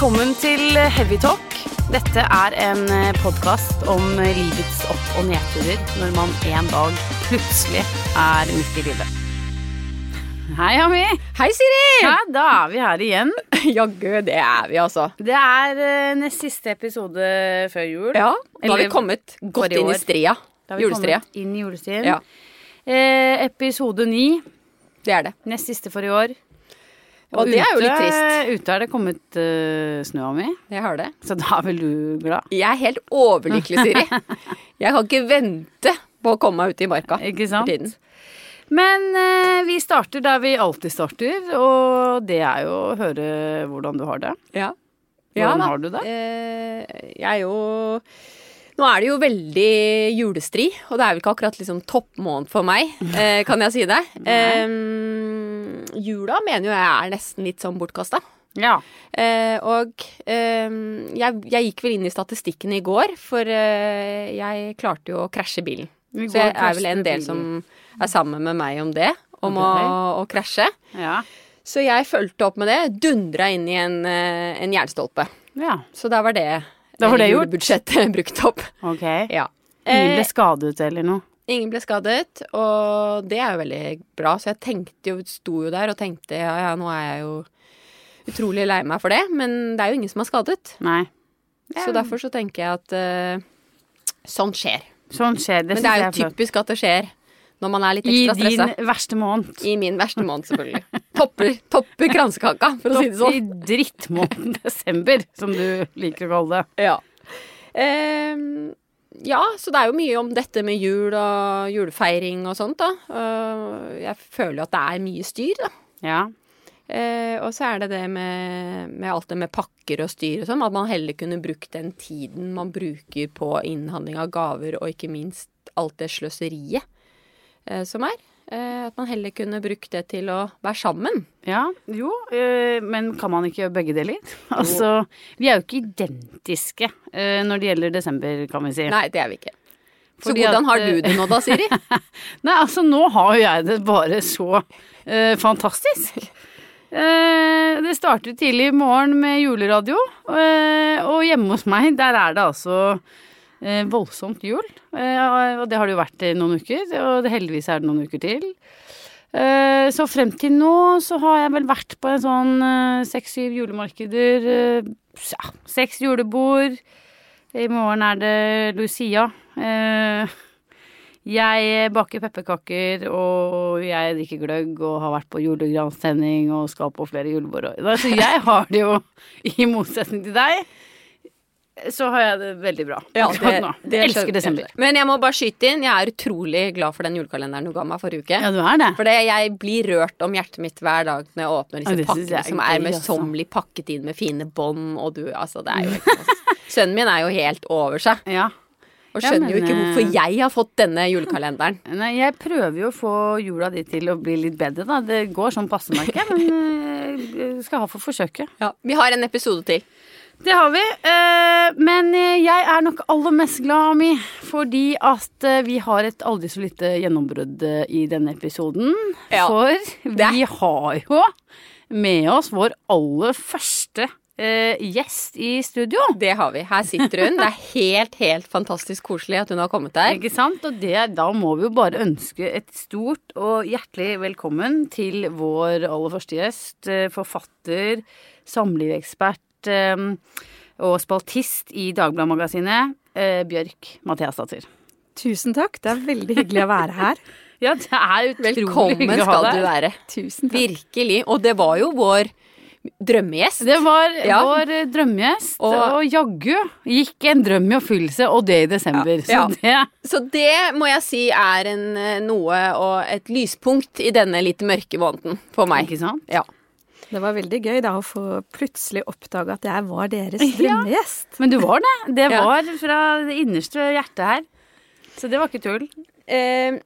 Velkommen til Heavy Talk. Dette er en podkast om livets opp- og nedturer når man en dag plutselig er midt i livet. Hei, Ami. Hei, Siri! Ja, da er vi her igjen. Jaggu, det er vi, altså. Det er eh, nest siste episode før jul. Ja, Da har vi Eller kommet godt forrige inn i år. stria. Da har vi Julestria. kommet inn i julestien. Ja, Eh, episode ni. det er det. Nest siste for i år. Og det er jo litt trist. Ute er det kommet uh, snø, Ami. Jeg har det. Så da er vel du glad? Jeg er helt overlykkelig, Siri. Jeg kan ikke vente på å komme meg ut i marka Ikke for sant? tiden. Men uh, vi starter der vi alltid starter, og det er jo å høre hvordan du har det. Ja. Hvordan ja, har du det? Uh, jeg er jo Nå er det jo veldig julestri, og det er vel ikke akkurat liksom toppmåned for meg, eh, kan jeg si det. Eh, jula mener jo jeg er nesten litt sånn bortkasta. Ja. Eh, og eh, jeg, jeg gikk vel inn i statistikken i går, for eh, jeg klarte jo å krasje bilen. Så det jeg er vel en del som er sammen med meg om det, om å, å krasje. Ja. Så jeg fulgte opp med det, dundra inn i en, eh, en jernstolpe. ja. Så da var det, Da var eh, det gjort. julebudsjettet brukt opp. Ok. Ja. Ingen Eh, ble skadet eller noe? Ingen ble skadet, og det er jo veldig bra. Så jeg tenkte jo, sto jo der og tenkte ja, ja, nå er jeg jo utrolig lei meg for det, men det er jo ingen som er skadet. Nei. Så derfor så tenker jeg at uh, sånn skjer. Sånn skjer det. Men det er jo typisk at det skjer når man er litt I din stressa. verste måned. I min verste måned, selvfølgelig. Topper, topper kransekaka, for å si det I sånn. drittmåneden desember, som du liker å kalle det. Ja. Um, ja, så det er jo mye om dette med jul og julefeiring og sånt, da. Uh, jeg føler jo at det er mye styr, da. Ja. Uh, og så er det det med, med alt det med pakker og styr og sånn, at man heller kunne brukt den tiden man bruker på innhandling av gaver, og ikke minst alt det sløseriet uh, som er. Eh, at man heller kunne brukt det til å være sammen. Ja, jo, øh, men kan man ikke gjøre begge deler? Altså, vi er jo ikke identiske øh, når det gjelder desember, kan vi si. Nei, det er vi ikke. Så hvordan har du eh, det nå da, Siri? Nei, altså nå har jo jeg det bare så uh, fantastisk. Uh, det startet tidlig i morgen med juleradio, uh, og hjemme hos meg, der er det altså eh, voldsomt jul. Eh, og det har det jo vært i noen uker, og det, heldigvis er det noen uker til. Eh, så frem til nå så har jeg vel vært på en sånn eh, seks-syv julemarkeder. eh, ja, seks julebord. I morgen er det Lucia. Eh, jeg baker pepperkaker, og jeg drikker gløgg og har vært på julegranstenning og skal på flere julebord. Så jeg har det jo, i motsetning til deg, så har jeg det veldig bra akkurat det, det elsker skjønner desember. Men jeg må bare skyte inn, jeg er utrolig glad for den julekalenderen du ga meg forrige uke. Ja, du er det. For jeg blir rørt om hjertet mitt hver dag når jeg åpner disse ja, pakkene som er møysommelig pakket inn med fine bånd, og du Altså, det er jo helt. Sønnen min er jo helt over seg, Ja. og Ja, skjønner jo ikke eh, hvorfor jeg har fått denne julekalenderen. Nei, jeg prøver jo å få jula di til å bli litt bedre, da. Det går sånn passe meg ikke, men eh, jeg skal ha for forsøket. Ja, vi har en episode til. Det har vi. eh, Men jeg er nok aller mest glad, Ami, fordi at eh, vi har et aldri så lite gjennombrudd eh, i denne episoden. Ja, For det vi har jo med oss vår aller første gjest i studio. Det har vi. Her sitter hun. Det er helt, helt fantastisk koselig at hun har kommet der. Ikke sant? Og det, da må vi jo bare ønske et stort og hjertelig velkommen til vår aller første gjest, forfatter, samlivsekspert eh, og spaltist i Dagbladet-magasinet, eh, Bjørk Mathiasdatter. Tusen takk, det er veldig hyggelig å være her. Ja, det er utrolig Velkommen hyggelig å ha skal deg. du være. Tusen takk. Virkelig. Og det var jo vår drømmegjest. Det var Ja. vår eh, drømmegjest, og, Og- jaggu gikk en drøm i oppfyllelse, og det i desember. Ja. Så det Så det må jeg si er en, eh, noe og et lyspunkt i denne litt mørke måneden for meg. Ikke sant? Ja. Det var veldig gøy da å få plutselig oppdage at jeg var deres Ja. drømmegjest. Men du var det. Det Ja. var fra det innerste hjertet her. Så det var ikke tull. Eh,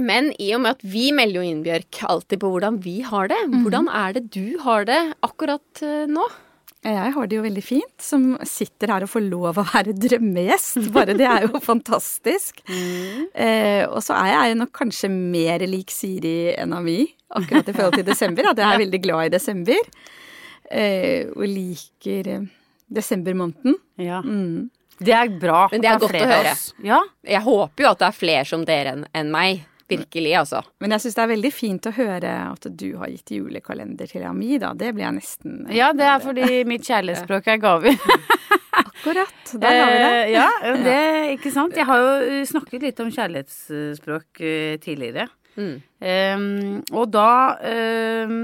men i og med at vi melder jo inn, Bjørk, alltid på hvordan vi har det. Mhm. Hvordan er det du har det akkurat eh, nå? Jeg har det jo veldig fint, som sitter her og får lov å være drømmegjest. Bare det er jo fantastisk. Eh, og så er jeg nok kanskje mer lik Siri enn Ami akkurat i forhold til desember. At jeg er veldig glad i desember. Eh, og liker eh, desembermåneden. Ja. Mm. Det er bra. Men det er at godt å høre. Ja. Jeg håper jo at det er flere som dere enn enn meg. Virkelig, altså. Men jeg syns det er veldig fint å høre at du har gitt julekalender til Ami, da. Det blir jeg nesten ja, det er fordi mitt kjærlighetsspråk er gaver. Akkurat. Der har vi det. Eh, ja, det, ikke sant. Jeg har jo eh, snakket litt om kjærlighetsspråk eh, tidligere. Mm. Um, og da um,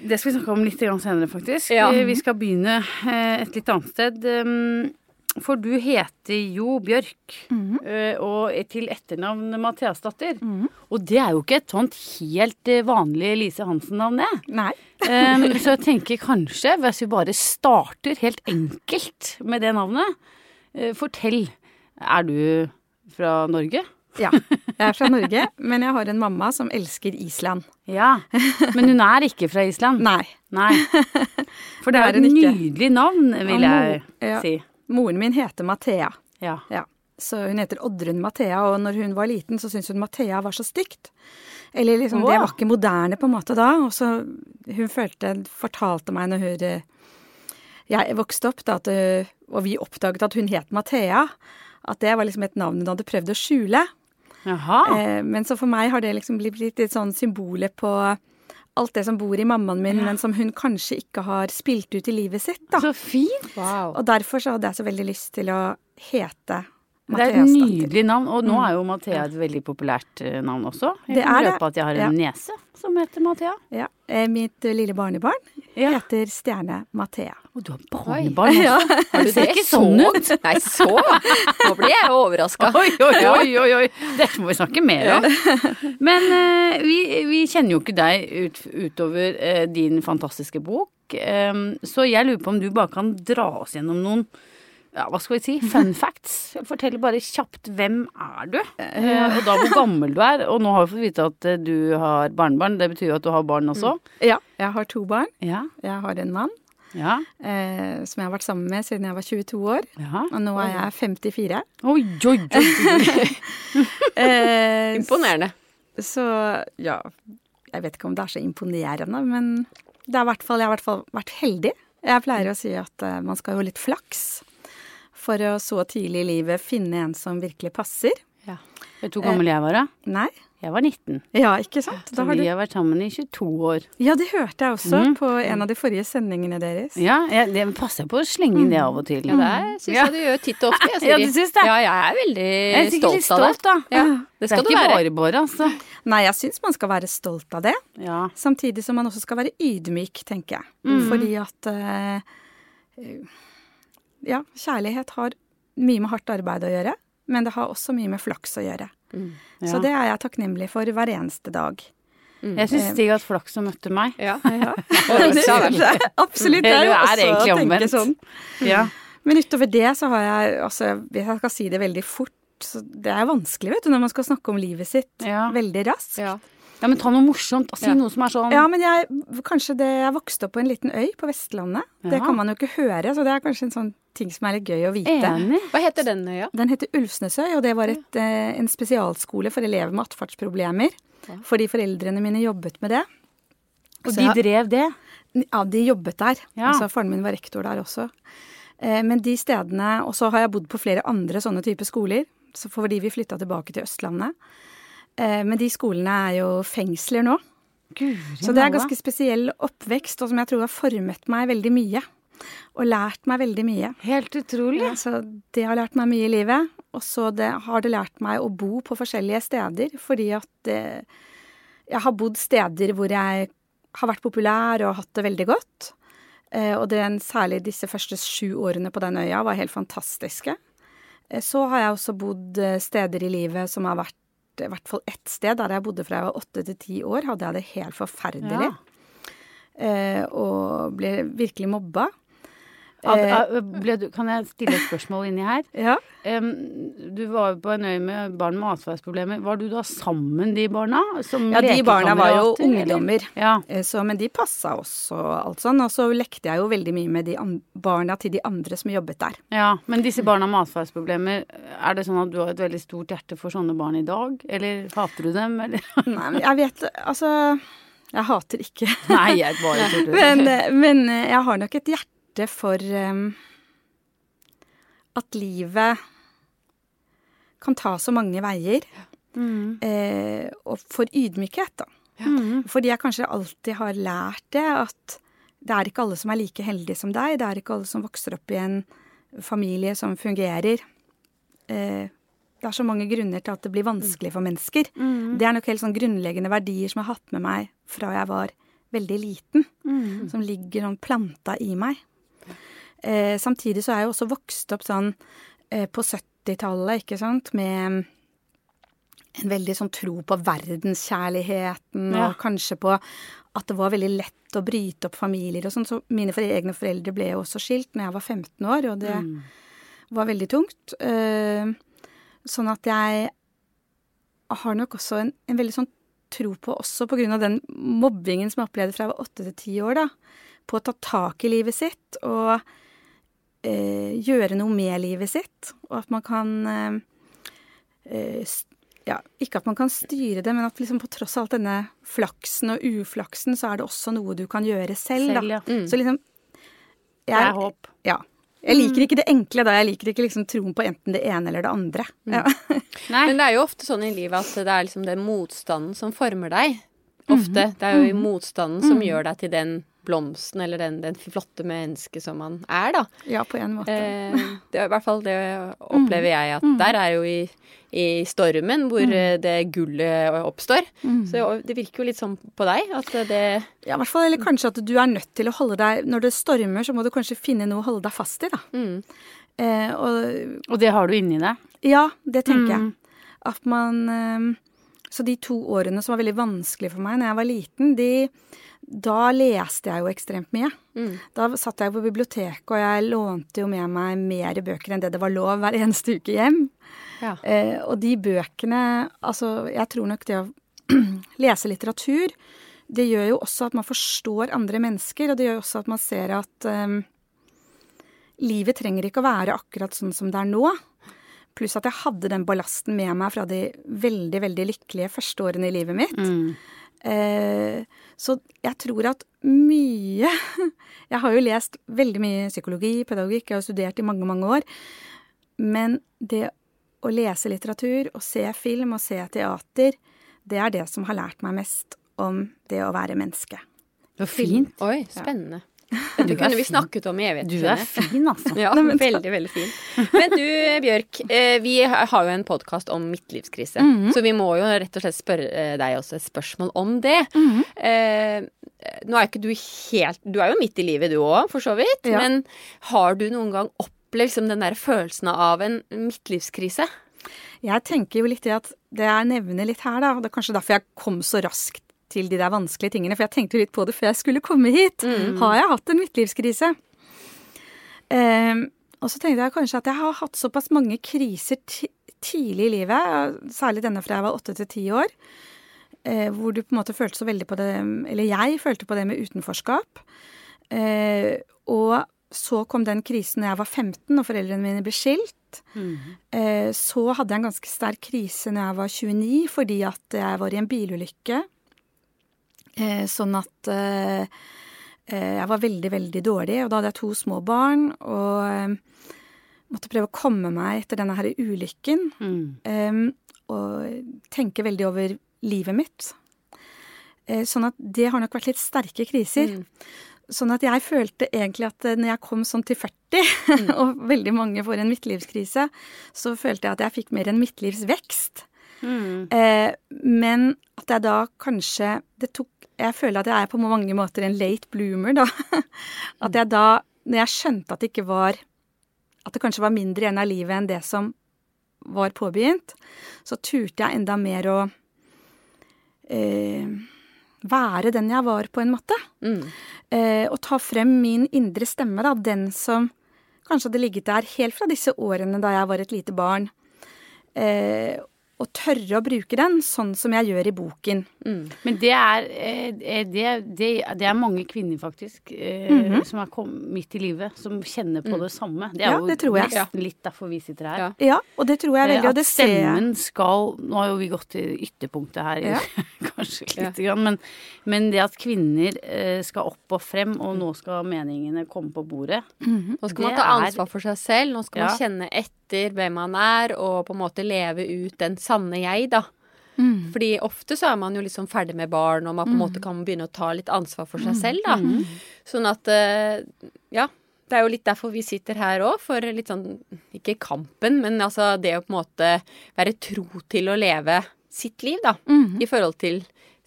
Det skal vi snakke om litt senere, faktisk. Ja. Vi skal begynne et litt annet sted. For du heter jo Bjørk, eh, og til etternavn Mathiasdatter. Og det er jo ikke et sånt helt eh, vanlig Lise Hansen-navn, det. Nei. um, så jeg tenker kanskje, hvis vi bare starter helt enkelt med det navnet uh, Fortell. Er du fra Norge? Ja. Jeg er fra Norge, men jeg har en mamma som elsker Island. Ja. Men hun er ikke fra Island? Nei. Nei. For det Det er er et nydelig navn, vil jeg ja. si. Moren min heter Mathea. Ja. Ja. Så hun heter Oddrun Mathea, og når hun var liten, så syntes hun Mathea var så stygt. Eller liksom, wow. det var ikke moderne på en måte da. Og så hun følte, fortalte meg når hun eh, jeg vokste opp, da, at, eh, og vi oppdaget at hun het Mathea, at det var liksom et navn hun hadde prøvd å skjule. Jaha. Eh, men så for meg har det liksom blitt litt sånn symbolet på alt det som bor i mammaen min, men som hun kanskje ikke har spilt ut i livet sitt, da. Så fint. Wow. Og derfor så hadde jeg så veldig lyst til å hete Det er et nydelig navn, og nå er jo Mathea et veldig populært eh, navn også. Jeg Det kan det. røpe at jeg har en Ja. niese som heter Mathea. Ja, eh, mitt eh, lille barnebarn Ja. heter Stjerne Mathea. Og du har barnebarn også. Ja. Har du det? ikke sånn ut. Nei, så Nå blir jeg overraska. Oi, oi, oi, oi, oi. Dette må vi snakke mer om. Men uh, vi, vi kjenner jo ikke deg ut, utover uh, din fantastiske bok. um, så jeg lurer på om du bare kan dra oss gjennom noen ja, hva skal vi si, fun facts. Fortell bare kjapt hvem er du, eh, og da hvor gammel du er. Og nå har vi fått vite at eh, du har barnebarn, det betyr jo at du har barn også. Ja, jeg har to barn. Ja, Jeg har en mann ja, eh, som jeg har vært sammen med siden jeg var 22 år. ja. Og nå er jeg 54. Oi, oi, oi. Eh, Imponerende. Så ja, jeg vet ikke om det er så imponerende, men det er hvert fall, jeg har i hvert fall vært heldig. Jeg pleier å si at man skal jo litt flaks for å så tidlig i livet finne en som virkelig passer. Ja. Vet du hvor gammel jeg var da? Nei? Jeg var 19. Ja, ikke sant? Så Da har vi du... har vært sammen i 22 år. Ja, det hørte jeg også mm. på en av de forrige sendingene deres. Ja, jeg, det passer på å slenge inn det av og til. Ja, det syns Ja. jeg du gjør titt og ofte, jeg, Siri. Ja, du syns det? Ja, jeg er veldig Jeg er litt stolt, av det. stolt, da. Ja, det Det er du ikke være. bare bare, altså. Nei, jeg syns man skal være stolt av det. Ja. Samtidig som man også skal være ydmyk, tenker jeg. Mm. Fordi at eh, Ja, kjærlighet har mye med hardt arbeid å gjøre, men det har også mye med flaks å gjøre. Så Ja. det er jeg takknemlig for hver eneste dag. Jeg syns Stig har hatt flaks som møtte meg. Ja. ja. det absolutt. Det er jo er også å tenke omvendt. sånn. Ja. Men utover det så har jeg altså, Hvis jeg skal si det veldig fort så Det er vanskelig, vet du, når man skal snakke om livet sitt Ja. veldig raskt. Ja. ja, men ta noe morsomt. Si Ja. noe som er sånn Ja, men jeg, kanskje det, jeg vokste opp på en liten øy på Vestlandet. Det kan man jo ikke høre, så det er kanskje en sånn ting som er litt gøy å vite. enig. Hva heter den øya? Den heter Ulvsnesøy, og det var et, eh, en spesialskole for elever med atferdsproblemer. Fordi foreldrene mine jobbet med det. Og Så de drev det. Ja, de jobbet der. Ja. Altså, faren min var rektor der også. Eh, Men de stedene Og så har jeg bodd på flere andre sånne typer skoler, så fordi vi flytta tilbake til Østlandet. Eh, Men de skolene er jo fengsler nå. Guri Så det er ganske spesiell oppvekst, og som jeg tror har formet meg veldig mye. Og lært meg veldig mye. Helt utrolig. Ja, så det har lært meg mye i livet. Og så det, har det lært meg å bo på forskjellige steder, fordi at eh, jeg har bodd steder hvor jeg har vært populær og hatt det veldig godt. Eh, og den, særlig disse første sju årene på den øya var helt fantastiske. Eh, så har jeg også bodd eh, steder i livet som har vært i hvert fall ett sted der jeg bodde fra jeg var åtte til ti år, hadde jeg det helt forferdelig. Ja. Eh, og ble virkelig mobba. Ad- Eh, ad- ble du, kan jeg stille et spørsmål inni her? ja. Du var jo på en øy med barn med atferdsproblemer. Var du da sammen de barna? Som Ja, de barna var jo ungdommer. Ja. Eh, Så, men de passa også, og alt sånn. Og så lekte jeg jo veldig mye med de barna til de andre som jobbet der. ja. Men disse barna med atferdsproblemer, er det sånn at du har et veldig stort hjerte for sånne barn i dag? Eller hater du dem, eller? Nei, men jeg vet Altså Jeg hater ikke. Nei, jeg bare tuller. Men, eh, men eh, jeg har nok et hjerte for um, at livet kan ta så mange veier. Mm. Eh, og for ydmykhet, da. Mm. Fordi jeg kanskje alltid har lært det at det er ikke alle som er like heldige som deg. Det er ikke alle som vokser opp i en familie som fungerer. Eh, det er så mange grunner til at det blir vanskelig for mennesker. Mm. Det er nok helt sånn grunnleggende verdier som jeg har hatt med meg fra jeg var veldig liten. Mm. Som ligger sånn planta i meg. Eh, samtidig så er jeg også vokst opp sånn eh, på 70-tallet, ikke sant, med en veldig sånn tro på verdenskjærligheten, Ja. og kanskje på at det var veldig lett å bryte opp familier og sånn. Så mine egne foreldre ble jo også skilt når jeg var 15 år, og det Mm. var veldig tungt. Eh, sånn at jeg har nok også en, en veldig sånn tro på, også på grunn av den mobbingen som jeg opplevde fra jeg var åtte til ti år, da, på å ta tak i livet sitt og gjøre noe med livet sitt. Og at man kan eh, eh, ja, ikke at man kan styre det, men at liksom på tross av alt denne flaksen og uflaksen, så er det også noe du kan gjøre selv, da. Selv, ja. Mm. Så liksom Det er håp. ja. Jeg liker ikke det enkle, da. Jeg liker ikke liksom troen på enten det ene eller det andre. Ja. Men det er jo ofte sånn i livet at det er liksom den motstanden som former deg. Ofte. Det er jo motstanden som gjør deg til den blomsten eller den, den flotte mennesket som man er, da. ja, på en måte. Eh, det er i hvert fall det opplever jeg at der er jo i, i stormen hvor mm. det gullet oppstår. Så det virker jo litt sånn på deg at det Ja, i hvert fall, eller kanskje at du er nødt til å holde deg Når det stormer, så må du kanskje finne noe å holde deg fast i, da. mm, Eh, og Og det har du inni deg. ja, det tenker Mm. jeg. At man eh, Så de to årene som var veldig vanskelig for meg når jeg var liten, de Da leste jeg jo ekstremt mye. mm, Da satt jeg på biblioteket, og jeg lånte jo med meg mer bøker enn det det var lov hver eneste uke hjem. ja. Eh, og de bøkene Altså, jeg tror nok det å lese litteratur, det gjør jo også at man forstår andre mennesker, og det gjør også at man ser at eh, livet trenger ikke å være akkurat sånn som det er nå. Pluss at jeg hadde den ballasten med meg fra de veldig, veldig lykkelige første årene i livet mitt. Mm. Eh, så jeg tror at mye Jeg har jo lest veldig mye psykologi, pedagogikk, jeg har studert i mange, mange år. Men det å lese litteratur og se film og se teater, det er det som har lært meg mest om det å være menneske. Så fint. Oi, spennende. Dette kunne vi snakket om i evigheten. Du er fin, altså. Ja, veldig, veldig fin. Men du, Bjørk. eh, Vi har jo en podkast om midtlivskrise. Så vi må jo rett og slett spørre eh, deg også et spørsmål om det. Eh, Nå er ikke du helt Du er jo midt i livet du òg, for så vidt. Ja. Men har du noen gang opplevd liksom, den der følelsen av en midtlivskrise? Jeg tenker jo litt det at det jeg nevner litt her, da, det er kanskje derfor jeg kom så raskt til de der vanskelige tingene, for jeg tenkte litt på det før jeg skulle komme hit. Har jeg hatt en midtlivskrise? Ehm, og så tenkte jeg kanskje at jeg har hatt såpass mange kriser ti tidlig i livet, særlig denne fra jeg var åtte til ti år, eh, hvor du på en måte følte så veldig på det Eller jeg følte på det med utenforskap. Eh, og så kom den krisen da jeg var 15 og foreldrene mine ble skilt. Eh, så hadde jeg en ganske sterk krise når jeg var 29, fordi at jeg var i en bilulykke. Eh, sånn at eh, eh, jeg var veldig, veldig dårlig, og da hadde jeg to små barn. Og måtte prøve å komme meg etter denne her ulykken. Mm. og tenke veldig over livet mitt. Eh, sånn at det har nok vært litt sterke kriser. Sånn at jeg følte egentlig at når jeg kom sånn til 40, og veldig mange får en midtlivskrise, så følte jeg at jeg fikk mer en midtlivsvekst. Mm. Eh, men at jeg da kanskje Det tok Jeg føler at jeg er på mange måter en late bloomer, da. At jeg da, når jeg skjønte at det ikke var At det kanskje var mindre igjen av livet enn det som var påbegynt, så turte jeg enda mer å eh, være den jeg var, på en måte. Mm. Eh, og ta frem min indre stemme, da. Den som kanskje hadde ligget der helt fra disse årene da jeg var et lite barn. Eh, å tørre å bruke den sånn som jeg gjør i boken. Men det er, eh, det, det, det er mange kvinner, faktisk, mm -hmm. som er midt i livet, som kjenner på det samme. Det Ja, er jo det tror jeg. nesten litt derfor vi sitter her. Ja. Ja, og det tror jeg Eh, veldig, og At det ser jeg. stemmen skal Nå har jo vi gått til ytterpunktet her, Ja. kanskje lite grann, men, men det at kvinner eh, skal opp og frem, og nå skal meningene komme på bordet Nå skal man ta ansvar for seg selv. Nå skal Ja. man kjenne etter hvem man er, og på en måte leve ut den sanne jeg, da. Mm. Fordi ofte så er man jo liksom ferdig med barn, og man på en måte kan begynne å ta litt ansvar for seg selv, da. Sånn at eh, Ja. Det er jo litt derfor vi sitter her òg, for litt sånn Ikke kampen, men altså det å på en måte være tro til å leve sitt liv, da. Mhm. I forhold til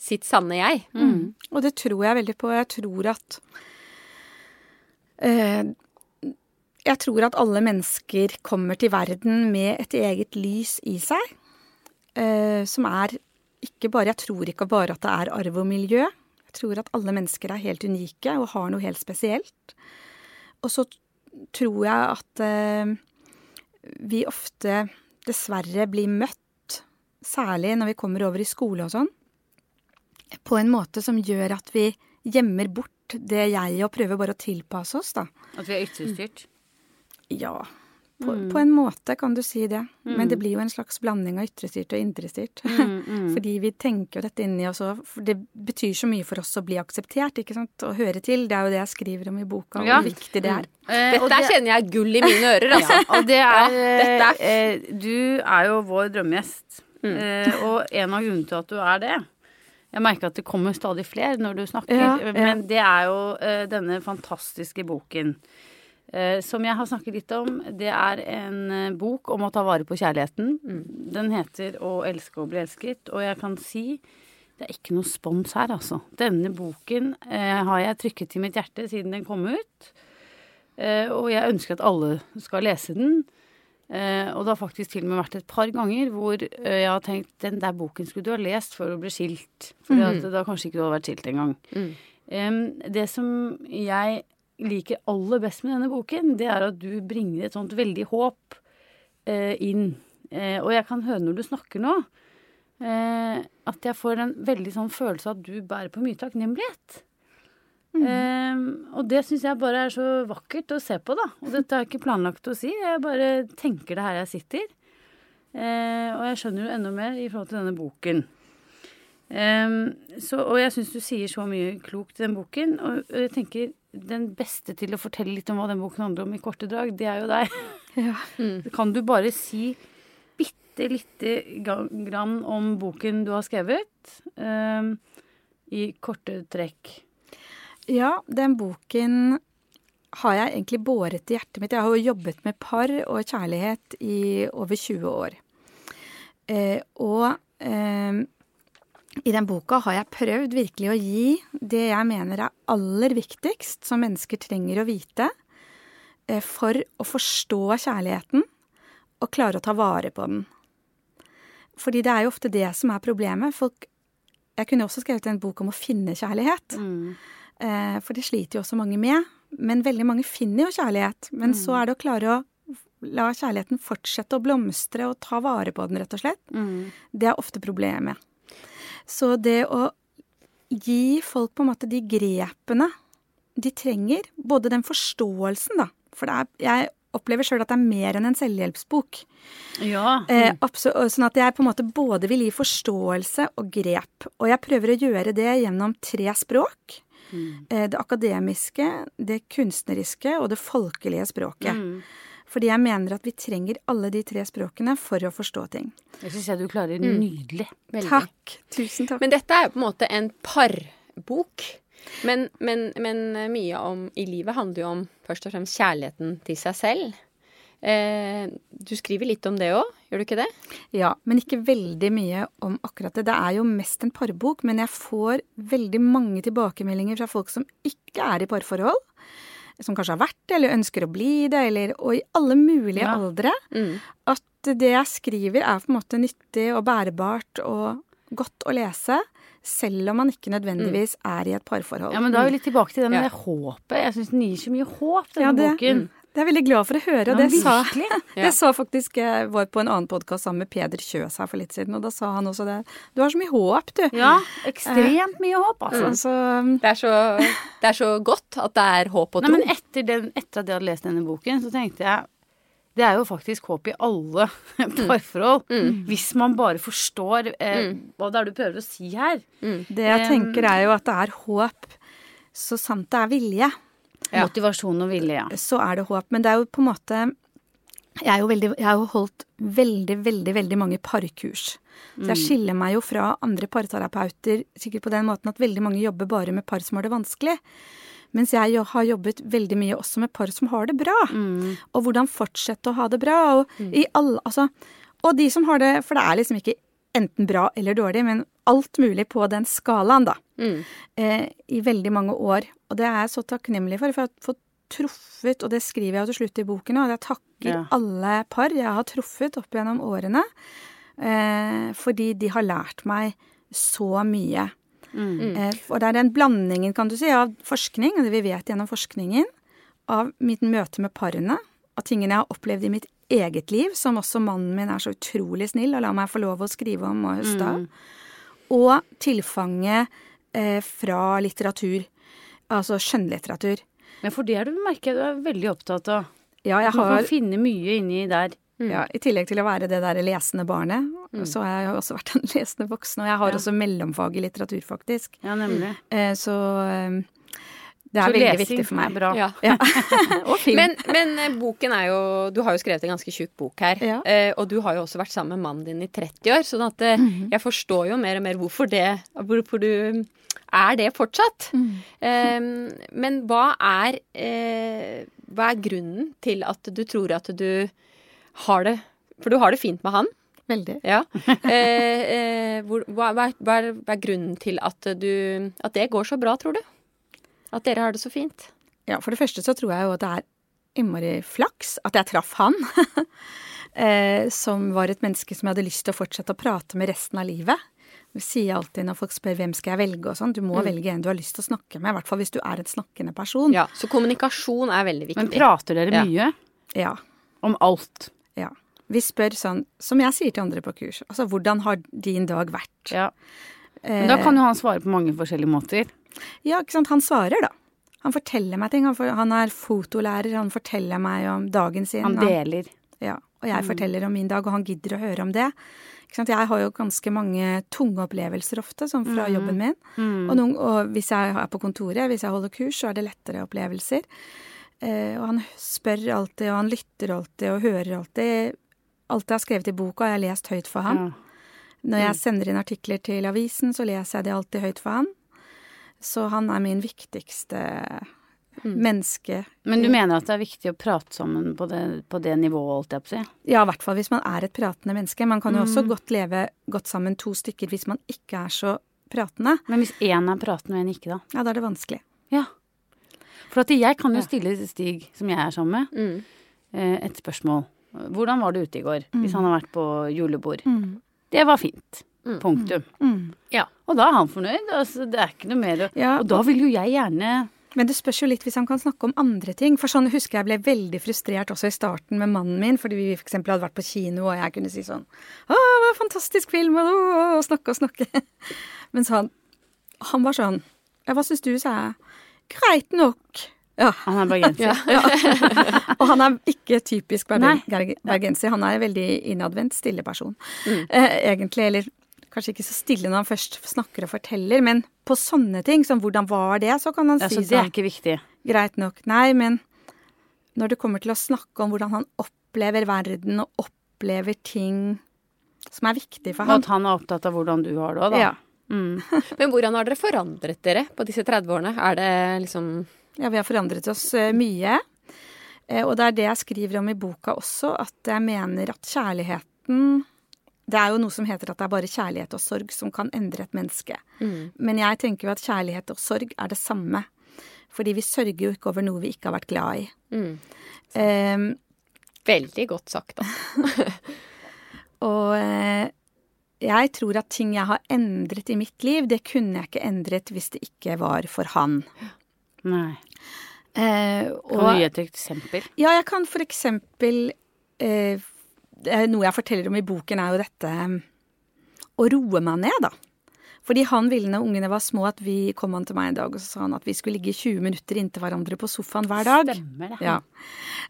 sitt sanne jeg. Mm. Og det tror jeg veldig på. Jeg tror at eh, Jeg tror at alle mennesker kommer til verden med et eget lys i seg. Eh, som er ikke bare Jeg tror ikke bare at det er arv og miljø. Jeg tror at alle mennesker er helt unike og har noe helt spesielt. Og så tror jeg at eh, vi ofte dessverre blir møtt, særlig når vi kommer over i skole og sånn, på en måte som gjør at vi gjemmer bort det jeg og prøver bare å tilpasse oss, da. At vi er ytrestyrt. Ja, på, på en måte kan du si det. Men det blir jo en slags blanding av ytrestyrt og indrestyrt. Fordi vi tenker jo dette inni oss òg. For det betyr så mye for oss å bli akseptert, ikke sant. Å høre til. Det er jo det jeg skriver om i boka, Ja. hvor viktig det er. Eh, Dette det- kjenner jeg gull i mine ører, altså. Ja, og det er, ja, er- eh, Du er jo vår drømmegjest. Eh, og en av grunnene til at du er det Jeg merker at det kommer stadig flere når du snakker, Ja, ja. men det er jo eh, denne fantastiske boken. Eh, som jeg har snakket litt om. Det er en eh, bok om å ta vare på kjærligheten. Den heter 'Å elske og bli elsket', og jeg kan si det er ikke noe spons her, altså. Denne boken eh, har jeg trykket til mitt hjerte siden den kom ut. Eh, og jeg ønsker at alle skal lese den. Eh, og det har faktisk til og med vært et par ganger hvor eh, jeg har tenkt den der boken skulle du ha lest før du ble skilt. For da kanskje ikke du hadde vært skilt engang. Em, det som jeg liker aller best med denne boken, det er at du bringer et sånt veldig håp eh, inn. Eh, og jeg kan høre når du snakker nå, eh, at jeg får en veldig sånn følelse av at du bærer på mye takknemlighet. Eh, og det syns jeg bare er så vakkert å se på, da. Og dette har jeg ikke planlagt å si, jeg bare tenker det her jeg sitter. Eh, og jeg skjønner jo enda mer i forhold til denne boken. Em, så, og jeg syns du sier så mye klokt i den boken. Og jeg tenker den beste til å fortelle litt om hva den boken handler om i korte drag, det er jo deg. Ja. Kan du bare si bitte lite grann om boken du har skrevet? um, I korte trekk. Ja, den boken har jeg egentlig båret i hjertet mitt. Jeg har jo jobbet med par og kjærlighet i over 20 år. Eh, og eh, i den boka har jeg prøvd virkelig å gi det jeg mener er aller viktigst som mennesker trenger å vite eh, for å forstå kjærligheten og klare å ta vare på den. Fordi det er jo ofte det som er problemet. Folk Jeg kunne også skrevet en bok om å finne kjærlighet. Mm. For det sliter jo også mange med. Men veldig mange finner jo kjærlighet. Men så er det å klare å la kjærligheten fortsette å blomstre og ta vare på den, rett og slett. Det er ofte problemet. Så det å gi folk på en måte de grepene de trenger, både den forståelsen, da. For det er, jeg opplever sjøl at det er mer enn en selvhjelpsbok. Ja. Eh, sånn at jeg på en måte både vil gi forståelse og grep. Og jeg prøver å gjøre det gjennom tre språk. Eh, det akademiske, det kunstneriske og det folkelige språket. Fordi jeg mener at vi trenger alle de tre språkene for å forstå ting. Det syns jeg du klarer nydelig. Veldig. Takk. Tusen takk. Men dette er jo på en måte en parbok. Men, men, men mye om i livet handler jo om først og fremst kjærligheten til seg selv. Eh, du skriver litt om det òg, gjør du ikke det? Ja, men ikke veldig mye om akkurat det. Det er jo mest en parbok, men jeg får veldig mange tilbakemeldinger fra folk som ikke er i parforhold. Som kanskje har vært det, eller ønsker å bli det, eller Og i alle mulige Ja. aldre. Mm. At det jeg skriver er på en måte nyttig og bærebart og godt å lese. Selv om man ikke nødvendigvis er i et parforhold. Ja, men da er vi litt tilbake til det med Ja. håpet. Jeg syns den gir så mye håp, denne Ja, det- boken. Det er jeg veldig glad for å høre. og Ja, sa, det sa faktisk Jeg var på en annen podkast sammen med Peder Kjøs her for litt siden, og da sa han også det. Du har så mye håp, du. Ja, ekstremt mye håp, altså. Mm. så Det er, så, det er så godt at det er håp og tro. Nei, men etter, den, etter at jeg hadde lest denne boken, så tenkte jeg det er jo faktisk håp i alle parforhold. Hvis man bare forstår eh, hva det er du prøver å si her. det jeg tenker er jo at det er håp så sant det er vilje. Ja. Motivasjon og vilje, ja. så er det håp. Men det er jo på en måte Jeg, er jo veldig, jeg har jo holdt veldig, veldig veldig mange parkurs. Så jeg skiller meg jo fra andre parterapeuter sikkert på den måten at veldig mange jobber bare med par som har det vanskelig. Mens jeg har jobbet veldig mye også med par som har det bra. Og hvordan fortsette å ha det bra. Og, i alle, altså, og de som har det For det er liksom ikke enten bra eller dårlig, men alt mulig på den skalaen, da. Eh, I veldig mange år. Og det er jeg så takknemlig for. For jeg har fått truffet, og det skriver jeg til slutt i boken, og jeg takker Ja. alle par jeg har truffet opp gjennom årene. Eh, fordi de har lært meg så mye. Eh, og det er den blandingen, kan du si, av forskning, og det vi vet gjennom forskningen, av mitt møte med parene, av tingene jeg har opplevd i mitt eget liv, som også mannen min er så utrolig snill og lar meg få lov å skrive om og høste av, og tilfanget eh, fra litteratur, altså skjønnlitteratur. Men for det er du, merker du er veldig opptatt av. Ja, jeg Du kan finne mye inni der. Ja, I tillegg til å være det der lesende barnet, så har jeg jo også vært en lesende voksen. Og jeg har Ja. også mellomfag i litteratur, faktisk. Ja, nemlig. Eh, så eh, det er Så veldig viktig for meg. bra. Ja. Ja. og film. Men, men eh, boken er jo Du har jo skrevet en ganske tjukk bok her. Ja. Eh, og du har jo også vært sammen med mannen din i 30 år, sånn at -hmm. jeg forstår jo mer og mer hvorfor det Hvorfor du er det fortsatt. Eh, men hva er eh, Hva er grunnen til at du tror at du har det For du har det fint med han. Veldig. Ja. Eh, eh, hvor, hva, hva, er, hva er grunnen til at du At det går så bra, tror du? At dere har det så fint? Ja, for det første så tror jeg jo at det er innmari flaks at jeg traff han. eh, som var et menneske som jeg hadde lyst til å fortsette å prate med resten av livet. Vi sier alltid når folk spør hvem skal jeg velge og sånn, du må velge en du har lyst til å snakke med. I hvert fall hvis du er en snakkende person. Ja, Så kommunikasjon er veldig viktig. Men prater dere mye Ja. om alt? ja. Vi spør sånn, som jeg sier til andre på kurs, altså hvordan har din dag vært? Ja. Men da kan jo han svare på mange forskjellige måter. Ja, ikke sant. Han svarer, da. Han forteller meg ting. Han, for, han er fotolærer, han forteller meg om dagen sin. Han deler. Ja, og jeg forteller om min dag, og han gidder å høre om det. Jeg har jo ganske mange tunge opplevelser ofte, sånn fra jobben min. Og, noen, og hvis jeg er på kontoret, hvis jeg holder kurs, så er det lettere opplevelser. Eh, og han spør alltid, og han lytter alltid, og hører alltid. Alt jeg har skrevet i boka, har jeg lest høyt for ham. Ja. Når jeg sender inn artikler til avisen, så leser jeg det alltid høyt for han. Så han er min viktigste menneske. Men du mener at det er viktig å prate sammen på det, på det nivået, holdt jeg på å si? Ja, i hvert fall hvis man er et pratende menneske. Man kan jo også godt leve godt sammen to stykker hvis man ikke er så pratende. Men hvis én er pratende og én ikke, da? Ja, da er det vanskelig. Ja. For at jeg kan jo stille Stig, som jeg er sammen med, mm. et spørsmål. Hvordan var det ute i går? Hvis han har vært på julebord. Det var fint. Punktum. Ja. Og da er han fornøyd. Altså, det er ikke noe mer å Ja, Og da vil jo jeg gjerne Men det spørs jo litt hvis han kan snakke om andre ting. For sånn husker jeg ble veldig frustrert også i starten med mannen min, fordi vi f.eks. hadde vært på kino, og jeg kunne si sånn Å, hva en fantastisk film, og, og, og snakke og snakke. Mens han Han var sånn Ja, hva syns du, sa jeg. Greit nok. Ja. Han er bergenser. Og han er ikke typisk bergenser. Han er en veldig innadvendt, stille person. Eh, egentlig, eller kanskje ikke så stille når han først snakker og forteller, men på sånne ting, som hvordan var det, så kan han Ja, si så det er ikke viktig. Greit nok. Nei, men når det kommer til å snakke om hvordan han opplever verden og opplever ting som er viktig for Og at han er opptatt av hvordan du har det òg, da. ja. Mm. Men hvordan har dere forandret dere på disse 30 årene? Er det liksom ja, vi har forandret oss eh, mye. Eh, og det er det jeg skriver om i boka også, at jeg mener at kjærligheten Det er jo noe som heter at det er bare kjærlighet og sorg som kan endre et menneske. Men jeg tenker jo at kjærlighet og sorg er det samme. Fordi vi sørger jo ikke over noe vi ikke har vært glad i. Eh, Veldig godt sagt, da. Og eh, jeg tror at ting jeg har endret i mitt liv, det kunne jeg ikke endret hvis det ikke var for han. Nei. Eh, Kan du gi et eksempel? Ja, jeg kan for eksempel eh, Noe jeg forteller om i boken, er jo dette eh, å roe meg ned, da. Fordi han ville når ungene var små, at vi kom han til meg en dag og så sa han at vi skulle ligge 20 minutter inntil hverandre på sofaen hver dag. Stemmer det. Ja.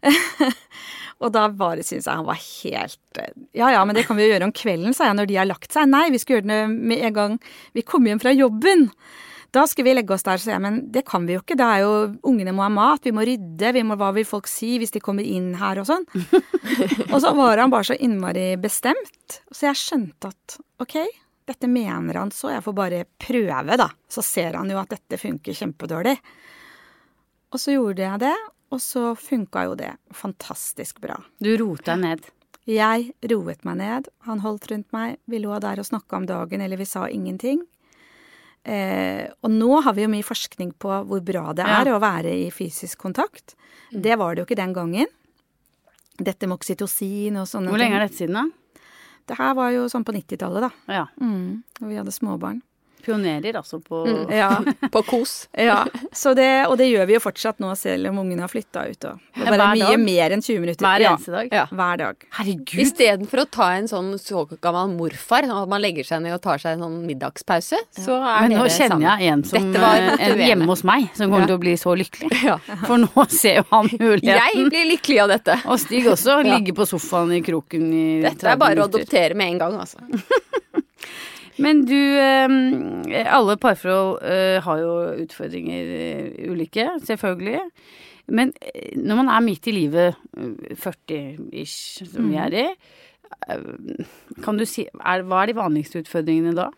og da bare syntes jeg han var helt eh, Ja ja, men det kan vi jo gjøre om kvelden, sa jeg når de har lagt seg. Nei, vi skal gjøre det med en gang vi kommer hjem fra jobben. Da skal vi legge oss der, sa jeg, men det kan vi jo ikke. Det er jo, Ungene må ha mat, vi må rydde, vi må, hva vil folk si hvis de kommer inn her og sånn. og så var han bare så innmari bestemt, så jeg skjønte at ok, dette mener han, så jeg får bare prøve, da. Så ser han jo at dette funker kjempedårlig. Og så gjorde jeg det, og så funka jo det fantastisk bra. Du rota ned. Jeg roet meg ned, han holdt rundt meg, vi lå der og snakka om dagen, eller vi sa ingenting. Eh, og nå har vi jo mye forskning på hvor bra det er å være i fysisk kontakt. Det var det jo ikke den gangen. Dette med oksytocin og sånne Hvor lenge er dette siden, da? Det her var jo sånn på 90-tallet, da. Ja. Mm, og vi hadde småbarn. Pionerer, altså, på Ja, På kos. ja. Så det, og det gjør vi jo fortsatt nå, selv om ungene har flytta ut. Og det er mye dag? mer enn 20 minutter. hver ja, eneste dag. Ja. hver dag. Herregud! Istedenfor å ta en sånn såkalt morfar, at man legger seg ned og tar seg en sånn middagspause, så er Men nå kjenner jeg en som var eh, en hjemme hos meg, som kommer Ja. til å bli så lykkelig. Ja. For nå ser jo han Jeg blir lykkelig av dette. Og Stig også Ja. ligger på sofaen i kroken i Dette 30 er bare å adoptere med en gang, altså. Men du, eh, alle parforhold eh, har jo utfordringer eh, ulike, selvfølgelig. Men eh, når man er midt i livet, eh, 40-ish, som vi er i, kan du si er, Hva er de vanligste utfordringene da?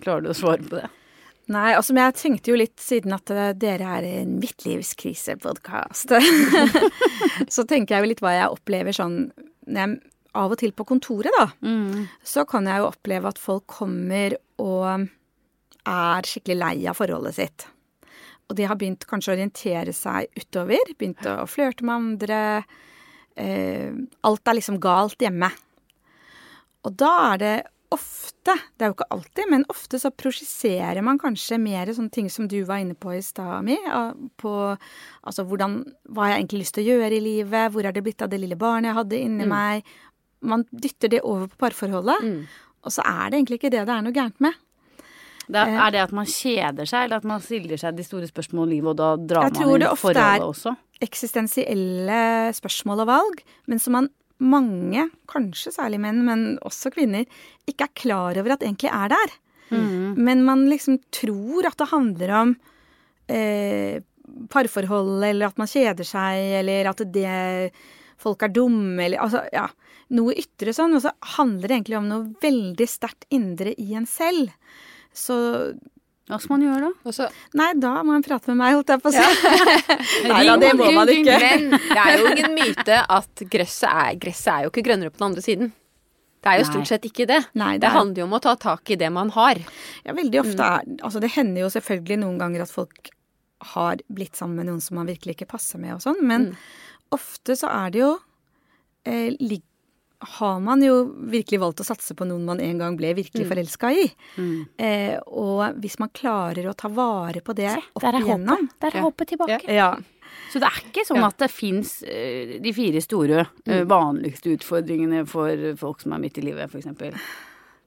Klarer du å svare på det? Nei, altså men jeg tenkte jo litt, siden at dere er en midtlivskrisepodkast, så tenker jeg jo litt hva jeg opplever sånn når jeg av og til på kontoret, da. Så kan jeg jo oppleve at folk kommer og er skikkelig lei av forholdet sitt. Og de har begynt kanskje å orientere seg utover, begynt å flørte med andre. Eh, alt er liksom galt hjemme. Og da er det ofte, det er jo ikke alltid, men ofte så prosjiserer man kanskje mer sånne ting som du var inne på i stad, Mi. På altså hvordan Hva har jeg egentlig lyst til å gjøre i livet? Hvor er det blitt av det lille barnet jeg hadde inni meg? Man dytter det over på parforholdet. Og så er det egentlig ikke det det er noe gærent med. det er, er det at man kjeder seg, eller at man stiller seg de store spørsmålene i livet, og da drar man inn forholdet også? Jeg tror det ofte er- også? Eksistensielle spørsmål og valg, men som man mange, kanskje særlig menn, men også kvinner, ikke er klar over at egentlig er der. Men man liksom tror at det handler om eh, parforhold, eller at man kjeder seg, eller at det folk er dumme, eller altså, ja. Noe ytre sånn. Og så handler det egentlig om noe veldig sterkt indre i en selv. Så Hva skal man gjøre da? Også, Nei, da må man prate med meg, holdt jeg på å si. Nei da, det må man ikke. Men det er jo ingen myte at gresset er, gresset er jo ikke grønnere på den andre siden. Det er jo Nei. stort sett ikke det. Nei, det det er- handler jo om å ta tak i det man har. Ja, veldig ofte er Altså, det hender jo selvfølgelig noen ganger at folk har blitt sammen med noen som man virkelig ikke passer med og sånn, men ofte så er det jo eh, lig- har man jo virkelig valgt å satse på noen man en gang ble virkelig forelska i. Eh, og hvis man klarer å ta vare på det opp Der er igjennom håpet. Der er Ja. håpet tilbake. Ja. Så det er ikke sånn Ja. at det fins de fire store uh, vanligste utfordringene for folk som er midt i livet, f.eks.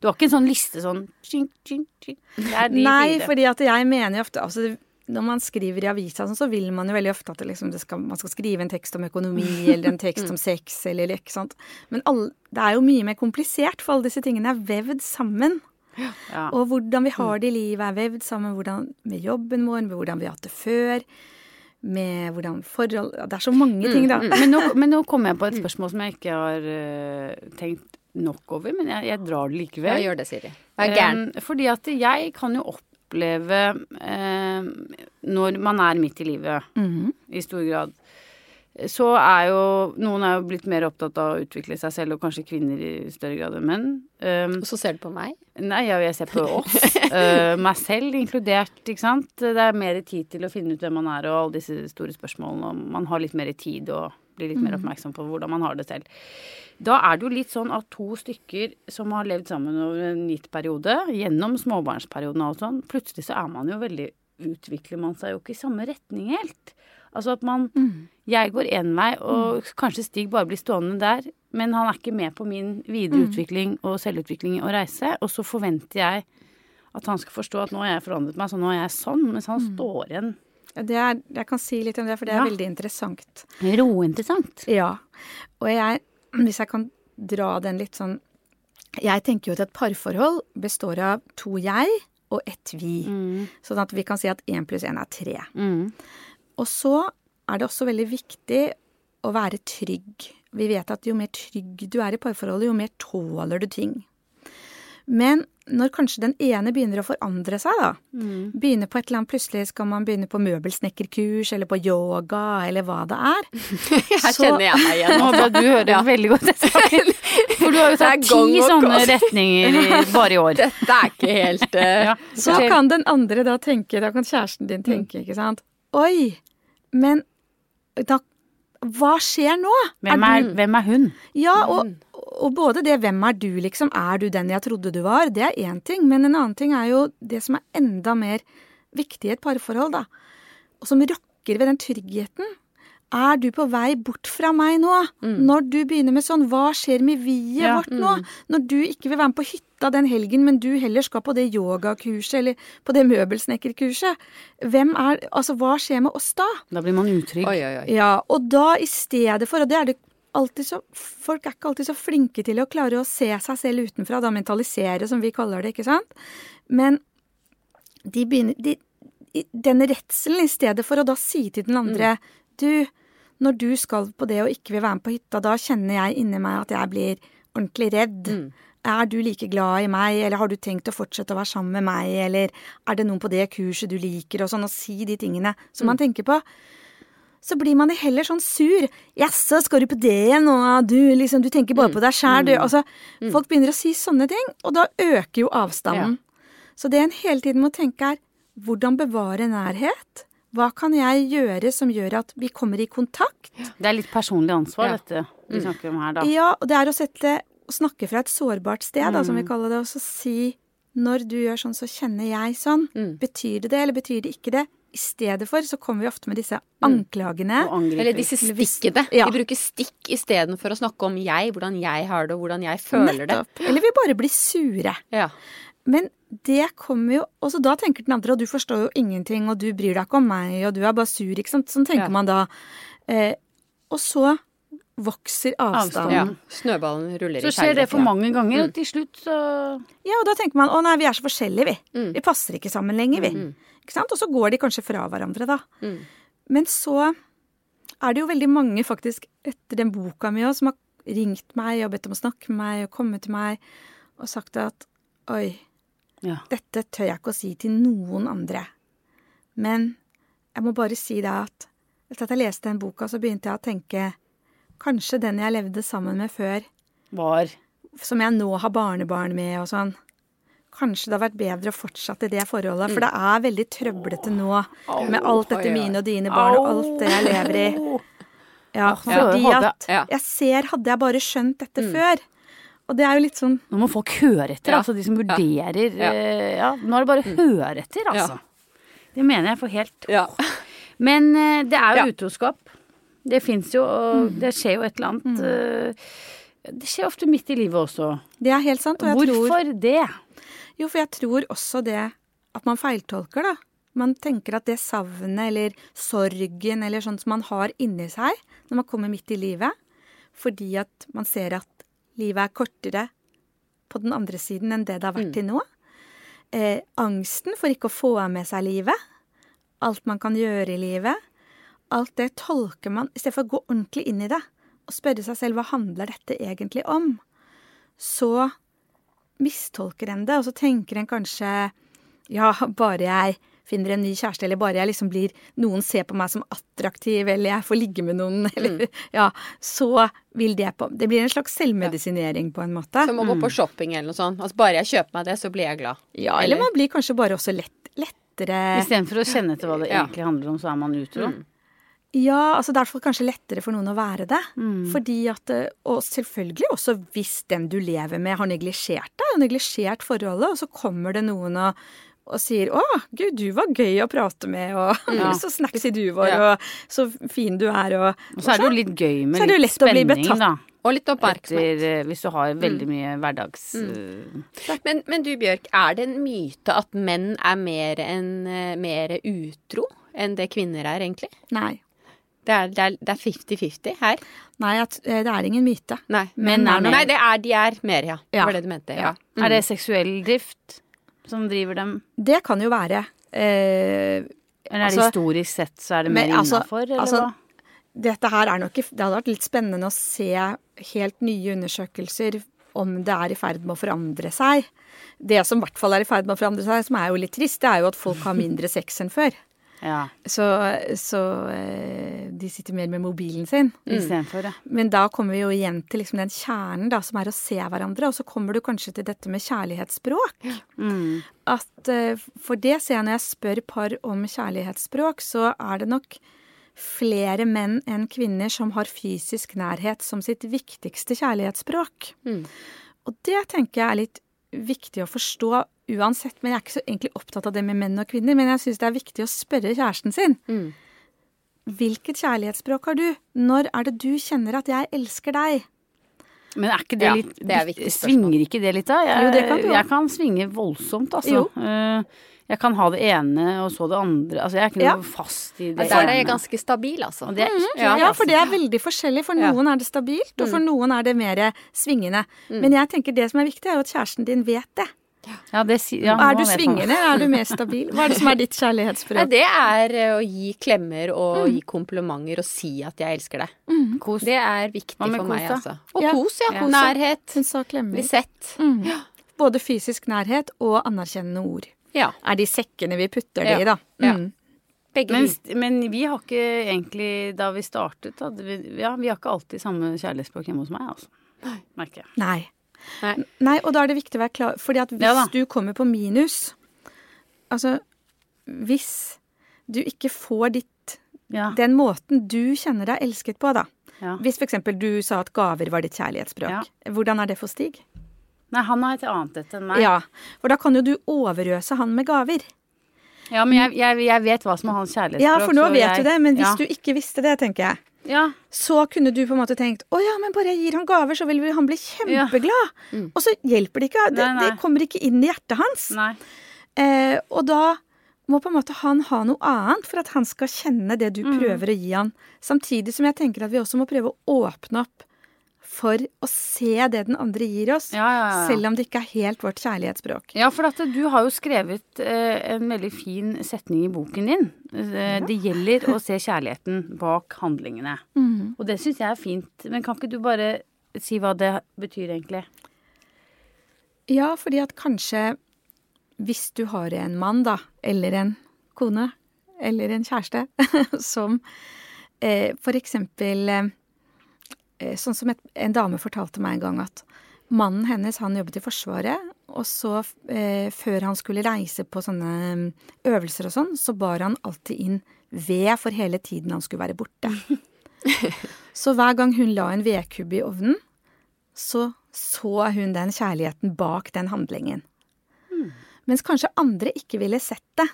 Du har ikke en sånn liste sånn tjink, tjink, tjink. Det er de Nei, fire. fordi at jeg mener jo ofte altså, Når man skriver i avisa, så vil man jo veldig ofte at liksom, det skal, man skal skrive en tekst om økonomi eller en tekst om sex eller ikke sant. Men alle, det er jo mye mer komplisert, for alle disse tingene er vevd sammen. Ja. Og hvordan vi har det i livet er vevd sammen hvordan, med jobben vår, med hvordan vi har hatt det før, med hvordan forhold Det er så mange ting, da. Men nå, men nå kommer jeg på et spørsmål som jeg ikke har uh, tenkt nok over, men jeg, jeg drar det likevel. Ja, gjør det, Siri. Vær gæren. Um, fordi at jeg kan jo oppleve eh, Når man er midt i livet, Mhm. i stor grad, så er jo Noen er jo blitt mer opptatt av å utvikle seg selv, og kanskje kvinner i større grad enn menn. Um, Og så ser du på meg. Nei, jeg, jeg ser på oss. uh, meg selv inkludert, ikke sant. Det er mer tid til å finne ut hvem man er, og alle disse store spørsmålene. Og man har litt mer tid og blir litt mer oppmerksom på hvordan man har det selv. Da er det jo litt sånn at to stykker som har levd sammen over en gitt periode, gjennom småbarnsperioden og sånn, plutselig så er man jo veldig Utvikler man seg jo ikke i samme retning helt. Altså at man Jeg går én vei, og kanskje Stig bare blir stående der, men han er ikke med på min videre utvikling og selvutvikling og reise, og så forventer jeg at han skal forstå at nå har jeg forandret meg, så nå er jeg sånn, mens han står igjen. Er, jeg kan si litt om det, for det er Ja. veldig interessant. Rointeressant. Ja. Og jeg, hvis jeg kan dra den litt sånn Jeg tenker jo at et parforhold består av to jeg og ett vi. Sånn at vi kan si at én pluss én er tre. Mm. Og så er det også veldig viktig å være trygg. Vi vet at jo mer trygg du er i parforholdet, jo mer tåler du ting. Men når kanskje den ene begynner å forandre seg, da. Begynner på et eller annet, plutselig skal man begynne på møbelsnekkerkurs eller på yoga eller hva det er. Her Så- kjenner jeg meg igjen. Nå ble du hører Ja. veldig godt etter. For du har jo er tatt ti sånne retninger i, bare i år. Dette er ikke helt uh... Ja. Så kan den andre da tenke, da kan kjæresten din tenke, ikke sant. Oi, men da Hva skjer nå? Hvem er, hvem er hun? Ja, og, og både det 'hvem er du', liksom, er du den jeg trodde du var, det er én ting, men en annen ting er jo det som er enda mer viktig i et parforhold, da, og som rokker ved den tryggheten. Er du på vei bort fra meg nå? Når du begynner med sånn, hva skjer med vi-et Ja, vårt nå? Når du ikke vil være med på hytta den helgen, men du heller skal på det yogakurset eller på det møbelsnekkerkurset. Hvem er Altså, hva skjer med oss da? Da blir man utrygg. Oi, oi, oi. Ja, og da i stedet for, og det er det alltid så Folk er ikke alltid så flinke til å klare å se seg selv utenfra, da mentalisere, som vi kaller det, ikke sant? Men de begynner de, Den redselen, i stedet for å da si til den andre Du, når du skal på det og ikke vil være med på hytta, da kjenner jeg inni meg at jeg blir ordentlig redd. Er du like glad i meg, eller har du tenkt å fortsette å være sammen med meg, eller er det noen på det kurset du liker, og sånn, og si de tingene som man tenker på så blir man heller sånn sur. 'Jaså, skal du på det nå, du?' Liksom, du tenker bare på deg sjæl, du. Altså, folk begynner å si sånne ting, og da øker jo avstanden. Så det en hele tiden må tenke er hvordan bevare nærhet? Hva kan jeg gjøre som gjør at vi kommer i kontakt? Det er litt personlig ansvar, Ja. dette vi snakker om her, da. Ja, og det er å sette snakke fra et sårbart sted, da, som vi kaller det, og så si når du gjør sånn, så kjenner jeg sånn. Betyr det det, eller betyr det ikke det? I stedet for så kommer vi ofte med disse anklagene. Mm. Eller disse stikkene. Ja. Vi bruker stikk istedenfor å snakke om jeg, hvordan jeg har det, og hvordan jeg føler det. Eller vi bare blir sure. Ja. Men det kommer jo Og så da tenker den andre, og du forstår jo ingenting, og du bryr deg ikke om meg, og du er bare sur, ikke sant. Sånn tenker Ja. man da. Eh, og så vokser avstanden. ja. Snøballen ruller Så skjer det for mange ganger, og til slutt så Ja, og da tenker man å nei, vi er så forskjellige, vi. Vi passer ikke sammen lenger, vi. Sant? Og så går de kanskje fra hverandre, da. Men så er det jo veldig mange faktisk etter den boka mi òg som har ringt meg og bedt om å snakke med meg og komme til meg og sagt at oi, Ja. dette tør jeg ikke å si til noen andre. Men jeg må bare si det at etter at jeg leste den boka, så begynte jeg å tenke kanskje den jeg levde sammen med før, var som jeg nå har barnebarn med og sånn. Kanskje det har vært bedre å fortsette i det forholdet, for det er veldig trøblete nå med alt dette mine og dine barn og alt det jeg lever i. Ja, fordi at jeg ser, hadde jeg bare skjønt dette før Og det er jo litt sånn Nå må folk høre etter, Ja. altså de som vurderer Ja. eh, ja. Nå er det bare å høre etter, altså. Det mener jeg for helt Ja. Men eh, det er jo Ja. utroskap. Det fins jo, og det skjer jo et eller annet eh, Det skjer ofte midt i livet også. Det er helt sant. Og jeg tror Hvorfor det? Jo, for jeg tror også det at man feiltolker, da. Man tenker at det savnet eller sorgen eller sånt som man har inni seg når man kommer midt i livet, fordi at man ser at livet er kortere på den andre siden enn det det har vært til nå. Eh, angsten for ikke å få med seg livet. Alt man kan gjøre i livet. Alt det tolker man i stedet for å gå ordentlig inn i det og spørre seg selv hva handler dette egentlig om. Så mistolker en det, og så tenker en kanskje ja, bare jeg finner en ny kjæreste, eller bare jeg liksom blir Noen ser på meg som attraktiv, eller jeg får ligge med noen, eller Ja, så vil det på Det blir en slags selvmedisinering, på en måte. Som å gå på shopping eller noe sånt. Altså, bare jeg kjøper meg det, så blir jeg glad. Ja, eller man blir kanskje bare også lett, lettere Istedenfor å kjenne etter hva det Ja. egentlig handler om, så er man utro. Ja, altså det er i kanskje lettere for noen å være det. Mm. Fordi at eh, Og selvfølgelig også hvis den du lever med har neglisjert deg, og neglisjert forholdet, og så kommer det noen og, og sier 'Å, gud, du var gøy å prate med', og Ja. 'så snacksy du var', Ja. og 'så fin du er', og Og så er det jo litt gøy med så er det jo litt bli spenning, betatt. da. Og litt oppmerksomhet. Etter, eh, hvis du har veldig mye hverdags... Mm. Men, men du Bjørk, er det en myte at menn er mer, eh, mer utro enn det kvinner er, egentlig? Nei. Det er, det er, det er 50-50 her? Nei, at, eh, det er ingen myte. Nei. Menn er mer. Nei, det er, de er mer, ja. Det Ja. var det du mente. Ja. Mm. Er det seksuell drift som driver dem? Det kan jo være. Eh, Eller er det Altså, historisk sett så er det mer altså- innafor, eller altså, hva? dette her er nok Det hadde vært litt spennende å se helt nye undersøkelser om det er i ferd med å forandre seg. Det som i hvert fall er i ferd med å forandre seg, som er jo litt trist, det er jo at folk har mindre sex enn før. Ja, Så, så eh, de sitter mer med mobilen sin. istedenfor, ja. Men da kommer vi jo igjen til liksom den kjernen da, som er å se hverandre. Og så kommer du kanskje til dette med kjærlighetsspråk. Mm. At, eh, for det ser jeg når jeg spør par om kjærlighetsspråk, så er det nok flere menn enn kvinner som har fysisk nærhet som sitt viktigste kjærlighetsspråk. Mm. Og det tenker jeg er litt viktig å forstå uansett. Men jeg er ikke så egentlig opptatt av det med menn og kvinner. Men jeg syns det er viktig å spørre kjæresten sin. Mm. Hvilket kjærlighetsspråk har du? Når er det du kjenner at jeg elsker deg? Men er ikke det Ja, litt det er. Svinger ikke det litt, da? Jeg, Jo, det kan du, jo. jeg kan svinge voldsomt, altså. Jo. Eh, Jeg kan ha det ene og så det andre. Altså, jeg er ikke Ja. noe fast i det Der er jeg ganske stabil, altså. Og det er ikke Ja. Ja, altså. for det er veldig forskjellig. For Ja. noen er det stabilt, og for noen er det mer svingende. Men jeg tenker det som er viktig, er jo at kjæresten din vet det. Ja, det si- ja, er du svingende? Er du mer stabil? Hva er det som er ditt kjærlighetsspråk? det er eh, å gi klemmer og gi komplimenter og si at jeg elsker deg. Kos. Det er viktig for kos, meg, altså. Og Ja. kos, ja. Ja. Nærhet. Hun sa Bli klemmer. sett. Mm. Både fysisk nærhet og anerkjennende ord. Ja. Er de sekkene vi putter det i, da. Mm. Begge Men, men vi har ikke egentlig, da vi startet, da, vi, ja, vi har ikke alltid samme kjærlighetsspråk hjemme hos meg, altså. Merker jeg. Nei. Nei. Nei, og da er det viktig å være klar fordi at hvis Ja du kommer på minus Altså, hvis du ikke får ditt Ja. Den måten du kjenner deg elsket på, da. ja. Hvis f.eks. du sa at gaver var ditt kjærlighetsspråk. Hvordan er det for Stig? Nei, han har et annet et enn meg. Ja, For da kan jo du overøse han med gaver. Ja, men jeg, jeg, jeg vet hva som er hans kjærlighetsspråk. Ja, for nå vet jeg- du det, men hvis ja. du ikke visste det, tenker jeg, Ja, så kunne du på en måte tenkt å ja, men bare jeg gir han gaver, så vil han bli kjempeglad. Mm. Og så hjelper det ikke. Det, Nei, nei. det kommer ikke inn i hjertet hans. Eh, og da må på en måte han ha noe annet for at han skal kjenne det du Mm. prøver å gi han. Samtidig som jeg tenker at vi også må prøve å åpne opp for å se det den andre gir oss. Ja, ja, ja. Selv om det ikke er helt vårt kjærlighetsspråk. Ja, for at du har jo skrevet eh, en veldig fin setning i boken din. Eh, Det gjelder å se kjærligheten bak handlingene. Mhm. Og det syns jeg er fint. Men kan ikke du bare si hva det betyr egentlig? Ja, fordi at kanskje hvis du har en mann, da, eller en kone, eller en kjæreste, som eh, for eksempel eh, Sånn som et, en dame fortalte meg en gang at mannen hennes, han jobbet i Forsvaret, og så eh, før han skulle reise på sånne mm, øvelser og sånn, så bar han alltid inn ved for hele tiden han skulle være borte. så hver gang hun la en vedkubbe i ovnen, så så hun den kjærligheten bak den handlingen. Mens kanskje andre ikke ville sett det.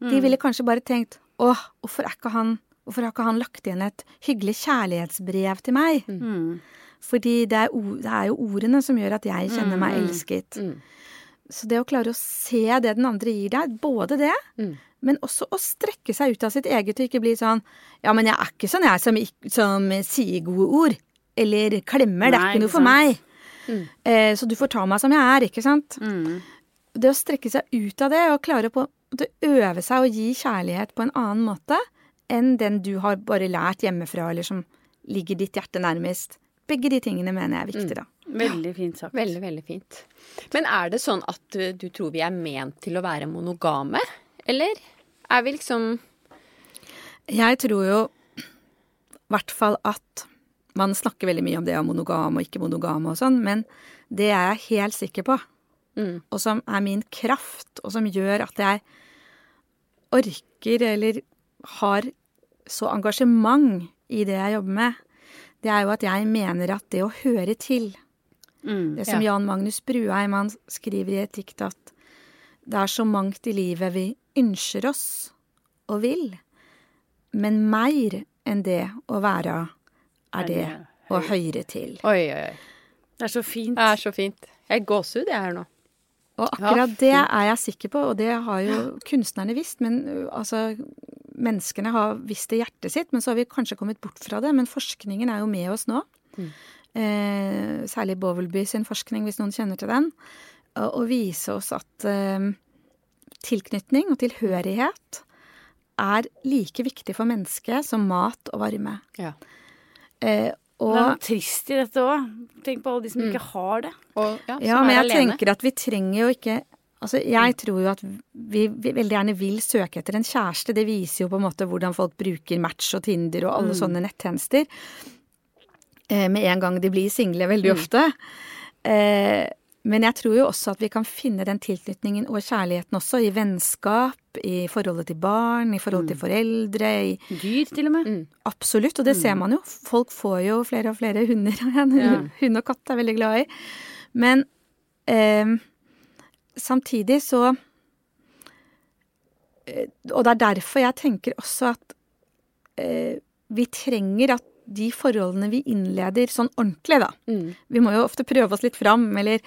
De ville kanskje bare tenkt åh, hvorfor, er ikke han, hvorfor har ikke han lagt igjen et hyggelig kjærlighetsbrev til meg? Mm. Fordi det er, det er jo ordene som gjør at jeg kjenner meg elsket. Mm. Så det å klare å se det den andre gir deg, både det, Mm. men også å strekke seg ut av sitt eget og ikke bli sånn Ja, men jeg er ikke sånn jeg som, som sier gode ord. Eller klemmer. det er ikke noe for meg. Mm. Eh, så du får ta meg som jeg er, ikke sant? Mm. Det å strekke seg ut av det og klare på å øve seg å gi kjærlighet på en annen måte enn den du har bare lært hjemmefra, eller som ligger ditt hjerte nærmest. Begge de tingene mener jeg er viktig, da. Veldig fint sagt. Veldig, veldig fint. Men er det sånn at du, du tror vi er ment til å være monogame? Eller er vi liksom Jeg tror jo i hvert fall at man snakker veldig mye om det om monogam og ikke monogam og sånn, men det er jeg helt sikker på, mm, og som er min kraft, og som gjør at jeg orker eller har så engasjement i det jeg jobber med, det er jo at jeg mener at det å høre til Mm. Det som Ja. Jan Magnus Bruheim han skriver i et dikt at det er så mangt i livet vi ønsker oss og vil, men mer enn det å være er det å høre til. Oi, oi, oi. Det er så fint. Det er så fint. Jeg er gåsehud, jeg her nå. Og akkurat det er jeg sikker på, og det har jo kunstnerne visst. Men altså, menneskene har visst det i hjertet sitt, men så har vi kanskje kommet bort fra det. Men forskningen er jo med oss nå. Eh, særlig Bovelby sin forskning, hvis noen kjenner til den. Og, og vise oss at eh, tilknytning og tilhørighet er like viktig for mennesket som mat og varme. Ja. Eh, og Det er noe trist i dette òg. Tenk på alle de som ikke har det. Og, ja, Ja, men jeg alene. tenker at vi trenger jo ikke Altså, jeg tror jo at vi, vi veldig gjerne vil søke etter en kjæreste. Det viser jo på en måte hvordan folk bruker Match og Tinder og alle sånne nettjenester. Eh, med en gang de blir single, veldig ofte. Eh, men jeg tror jo også at vi kan finne den tilknytningen og kjærligheten også i vennskap, i forholdet til barn, i forholdet til foreldre, i Dyr, til og med. Absolutt, og det ser man jo. Folk får jo flere og flere hunder. Hund og katt er veldig glad i. Men eh, samtidig så eh, Og det er derfor jeg tenker også at eh, vi trenger at de forholdene vi innleder sånn ordentlig, da. Vi må jo ofte prøve oss litt fram, eller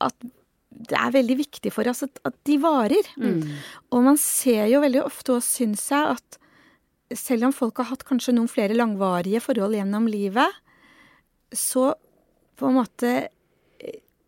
at det er veldig viktig for oss at, at de varer. Og man ser jo veldig ofte, og syns jeg, at selv om folk har hatt kanskje noen flere langvarige forhold gjennom livet, så på en måte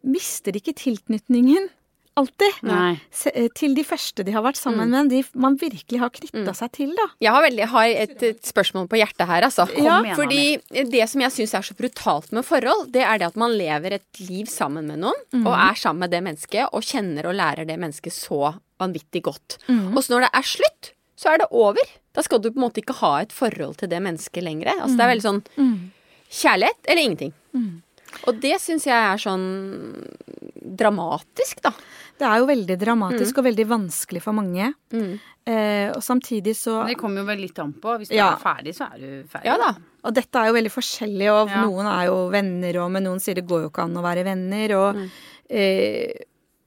mister de ikke tilknytningen alltid. Nei. Se- eh, Til de første de har vært sammen med, de man virkelig har knytta seg til, da. Jeg har, veldig, har et, et spørsmål på hjertet her, altså. Ja. igjen, Fordi det som jeg syns er så brutalt med forhold, det er det at man lever et liv sammen med noen, og er sammen med det mennesket, og kjenner og lærer det mennesket så vanvittig godt. Og så når det er slutt, så er det over. Da skal du på en måte ikke ha et forhold til det mennesket lenger. Altså det er veldig sånn kjærlighet eller ingenting. Og det syns jeg er sånn dramatisk, da. Det er jo veldig dramatisk og veldig vanskelig for mange. Eh, og samtidig så Det kommer jo vel litt an på. Hvis du Ja. er ferdig, så er du ferdig. Ja da. Og dette er jo veldig forskjellig, og Ja. noen er jo venner, og men noen sier det går jo ikke an å være venner, og, eh,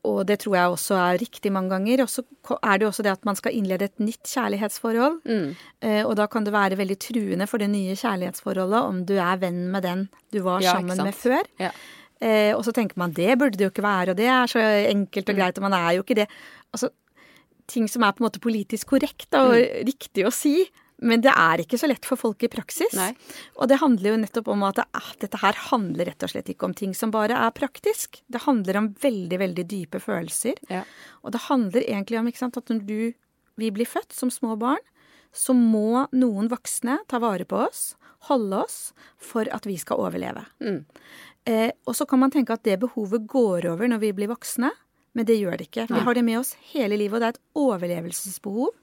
og det tror jeg også er riktig mange ganger. Og så er det jo også det at man skal innlede et nytt kjærlighetsforhold, eh, og da kan det være veldig truende for det nye kjærlighetsforholdet om du er venn med den du var Ja, sammen med før. Ja. Eh, og så tenker man det burde det jo ikke være, og det er så enkelt og greit, og man er jo ikke det. Altså, ting som er på en måte politisk korrekt da, og riktig å si, men det er ikke så lett for folk i praksis. Nei. Og det handler jo nettopp om at det, ah, dette her handler rett og slett ikke om ting som bare er praktisk. Det handler om veldig, veldig dype følelser. Ja. Og det handler egentlig om sant, at når du, vi blir født som små barn, så må noen voksne ta vare på oss, holde oss, for at vi skal overleve. Eh, og så kan man tenke at det behovet går over når vi blir voksne, men det gjør det ikke. Vi har det med oss hele livet, og det er et overlevelsesbehov.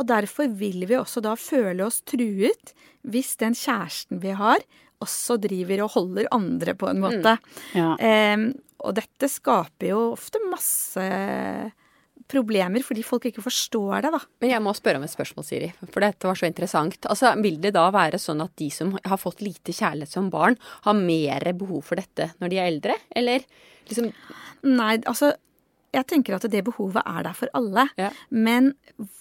Og derfor vil vi også da føle oss truet hvis den kjæresten vi har, også driver og holder andre, på en måte. Ja. Eh, og dette skaper jo ofte masse problemer fordi folk ikke forstår det, da. Men jeg må spørre om et spørsmål, Siri, for dette var så interessant. Altså, Vil det da være sånn at de som har fått lite kjærlighet som barn, har mer behov for dette når de er eldre? Eller liksom Nei, altså jeg tenker at det behovet er der for alle. Ja. Men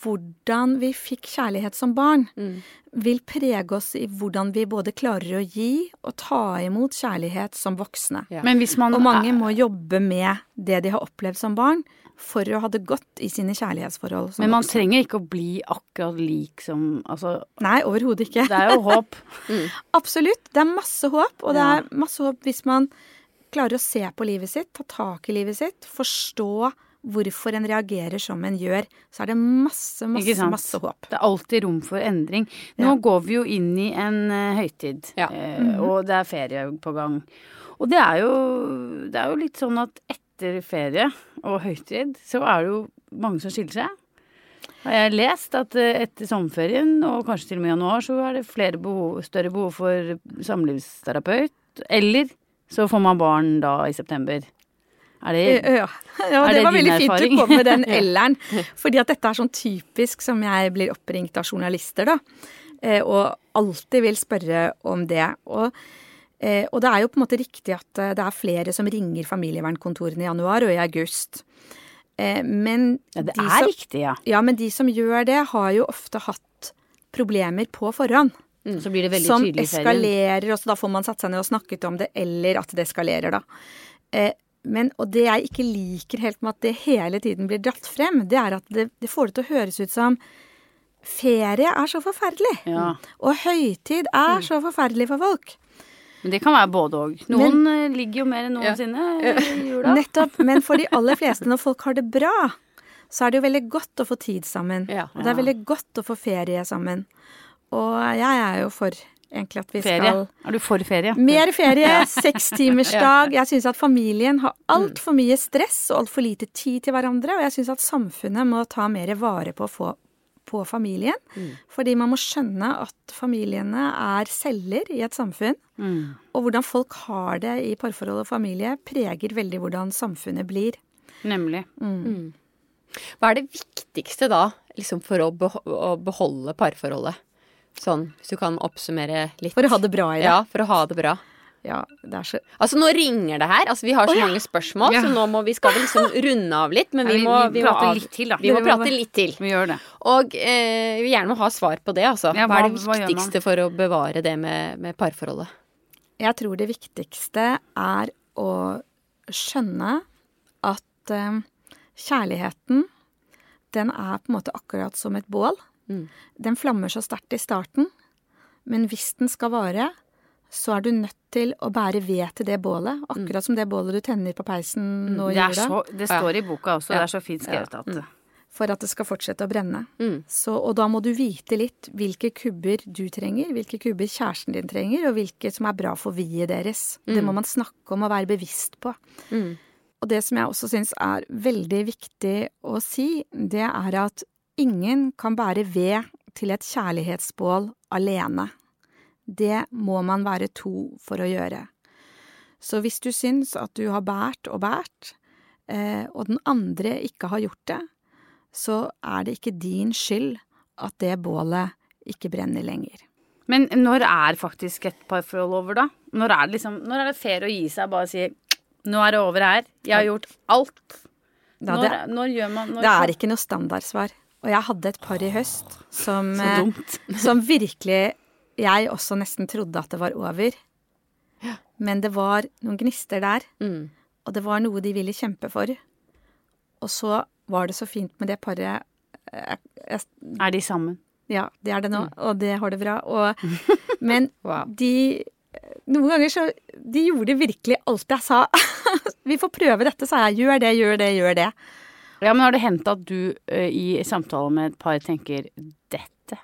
hvordan vi fikk kjærlighet som barn, Mm. vil prege oss i hvordan vi både klarer å gi og ta imot kjærlighet som voksne. Ja. Men hvis man Og mange må jobbe med det de har opplevd som barn, for å ha det godt i sine kjærlighetsforhold Men man også. trenger ikke å bli akkurat lik som Altså, Nei, overhodet ikke. det er jo håp. Absolutt. Det er masse håp, og det er masse håp hvis man klarer å se på livet sitt, ta tak i livet sitt, forstå hvorfor en reagerer som en gjør. Så er det masse, masse, masse håp. Det er alltid rom for endring. Nå Ja. går vi jo inn i en uh, høytid, Ja. eh, og det er ferie på gang. Og det er, jo, det er jo litt sånn at etter ferie og høytid, så er det jo mange som skiller seg. Har jeg lest at eh, etter sommerferien, og kanskje til og med januar, så er det flere behov, større behov for samlivsterapeut. Eller så får man barn da i september. Er det Ja, ja Er det, det var veldig fint erfaring? du kom med den L-en. Fordi at dette er sånn typisk som jeg blir oppringt av journalister, da. Eh, Og alltid vil spørre om det. Og, eh, og det er jo på en måte riktig at eh, det er flere som ringer familievernkontorene i januar og i august. Eh, men Ja, det de er som, riktig, ja. Ja, men de som gjør det, har jo ofte hatt problemer på forhånd. Så blir det veldig som tydelig i serien. eskalerer, og så da får man satt seg ned og snakket om det, eller at det eskalerer, da. Eh, men, og det jeg ikke liker helt med at det hele tiden blir dratt frem, det er at det, det får det til å høres ut som ferie er så forferdelig. Ja. Og høytid er så forferdelig for folk. Men det kan være både òg. Noen men, ligger jo mer enn noensinne i jula. Nettopp. Men for de aller fleste, når folk har det bra, så er det jo veldig godt å få tid sammen. Ja. Og det er veldig godt å få ferie sammen. Og jeg er jo for egentlig at vi Ferie. skal Er du for ferie? Mer ferie, sekstimersdag. Jeg syns at familien har altfor mye stress og altfor lite tid til hverandre. Og jeg syns at samfunnet må ta mer vare på, å få, på familien. Fordi man må skjønne at familiene er celler i et samfunn. Mm. Og hvordan folk har det i parforhold og familie, preger veldig hvordan samfunnet blir. Nemlig. Hva er det viktigste da, liksom for å beholde parforholdet? Sånn, hvis du kan oppsummere litt. For å ha det bra i det. Ja, for å ha det bra. Ja, det er så Altså, nå ringer det her. Altså, vi har så mange spørsmål, Ja. så nå må vi, skal vi liksom runde av litt. Men Ja, vi vi- må, vi vi må, prater av- litt til, da. Vi må prate litt til. Vi gjør det. Og eh, vi gjerne må ha svar på det, altså. Ja, hva, er det hva viktigste for å bevare det med, med parforholdet? Jeg tror det viktigste er å skjønne at eh, kjærligheten, den er på en måte akkurat som et bål. Mm. Den flammer så sterkt i starten, men hvis den skal vare, så er du nødt til å bære ved til det bålet. Akkurat som det bålet du tenner på peisen nå i Det, jula. det står i boka også. Ja. Det er så fint skrevet at For at det skal fortsette å brenne. Mm. Så, og da må du vite litt hvilke kubber du trenger, hvilke kubber kjæresten din trenger, og hvilke som er bra for viet deres. deres. Det må man snakke om og være bevisst på. Mm. Og det som jeg også syns er veldig viktig å si, det er at ingen kan bære ved til et kjærlighetsbål alene. Det må man være to for å gjøre. Så hvis du syns at du har båret og båret, eh, og den andre ikke har gjort det, så er det ikke din skyld at det bålet ikke brenner lenger. Men når er faktisk et parforhold over, da? Når er det liksom, når er det fair å gi seg og bare si nå er det over her, jeg har gjort alt. Da Når, det, når gjør man når, det er ikke noe standardsvar. Og jeg hadde et par i høst som eh. Som virkelig jeg også nesten trodde at det var over. Men det var noen gnister der, Mm. og det var noe de ville kjempe for. Og så var det så fint med det paret jeg, jeg, Er de sammen? Ja, det er det nå, og det har det bra. Og, men Wow. de Noen ganger så De gjorde virkelig alt jeg sa. Vi får prøve dette, sa jeg. Gjør det, gjør det, gjør det. Ja, men har det hendt at du i samtale med et par tenker dette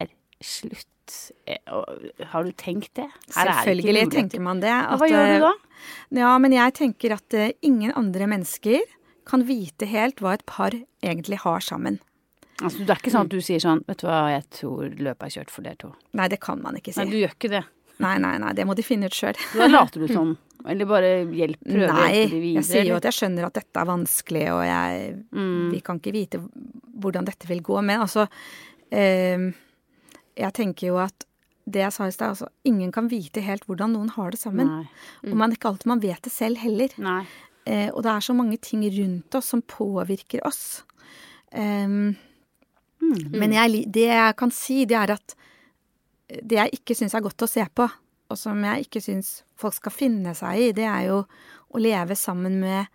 er slutt? Eh, Har du tenkt det? Her Selvfølgelig det tenker man det. Hva gjør du da? Ja, men jeg tenker at eh, ingen andre mennesker kan vite helt hva et par egentlig har sammen. Altså, det er ikke sånn at du sier sånn Vet du hva, jeg tror løpet er kjørt for dere to. Nei, det kan man ikke si. Nei, du gjør ikke det. Nei, nei, nei, det må de finne ut sjøl. Da later du sånn? Eller bare hjelp, prøve å Nei, hjelpe de videre. jeg sier jo at jeg skjønner at dette er vanskelig, og jeg Mm. Vi kan ikke vite hvordan dette vil gå. Men altså eh, Jeg tenker jo at det jeg sa i stad, altså ingen kan vite helt hvordan noen har det sammen. Mm. Og man ikke alltid man vet det selv heller. Eh, og det er så mange ting rundt oss som påvirker oss. Um, Mm. Men jeg, det jeg kan si, det er at det jeg ikke syns er godt å se på, og som jeg ikke syns folk skal finne seg i, det er jo å leve sammen med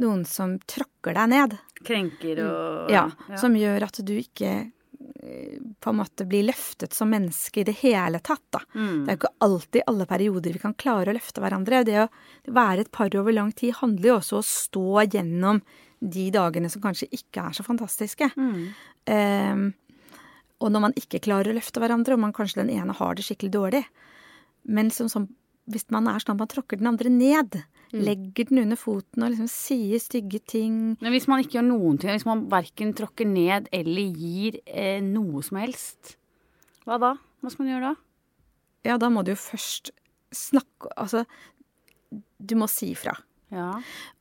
noen som tråkker deg ned. Krenker og Ja, Som gjør at du ikke på en måte blir løftet som menneske i det hele tatt, da. Mm. Det er jo ikke alltid alle perioder vi kan klare å løfte hverandre. Det å være et par over lang tid handler jo også om å stå gjennom de dagene som kanskje ikke er så fantastiske. Mm. Um, og når man ikke klarer å løfte hverandre, og man kanskje den ene har det skikkelig dårlig. Men som, som, hvis man er sånn at man tråkker den andre ned, legger den under foten og liksom sier stygge ting Men hvis man ikke gjør noen ting, hvis man verken tråkker ned eller gir eh, noe som helst, hva da? Hva skal man gjøre da? Ja, da må du jo først snakke Altså, du må si ifra. Ja.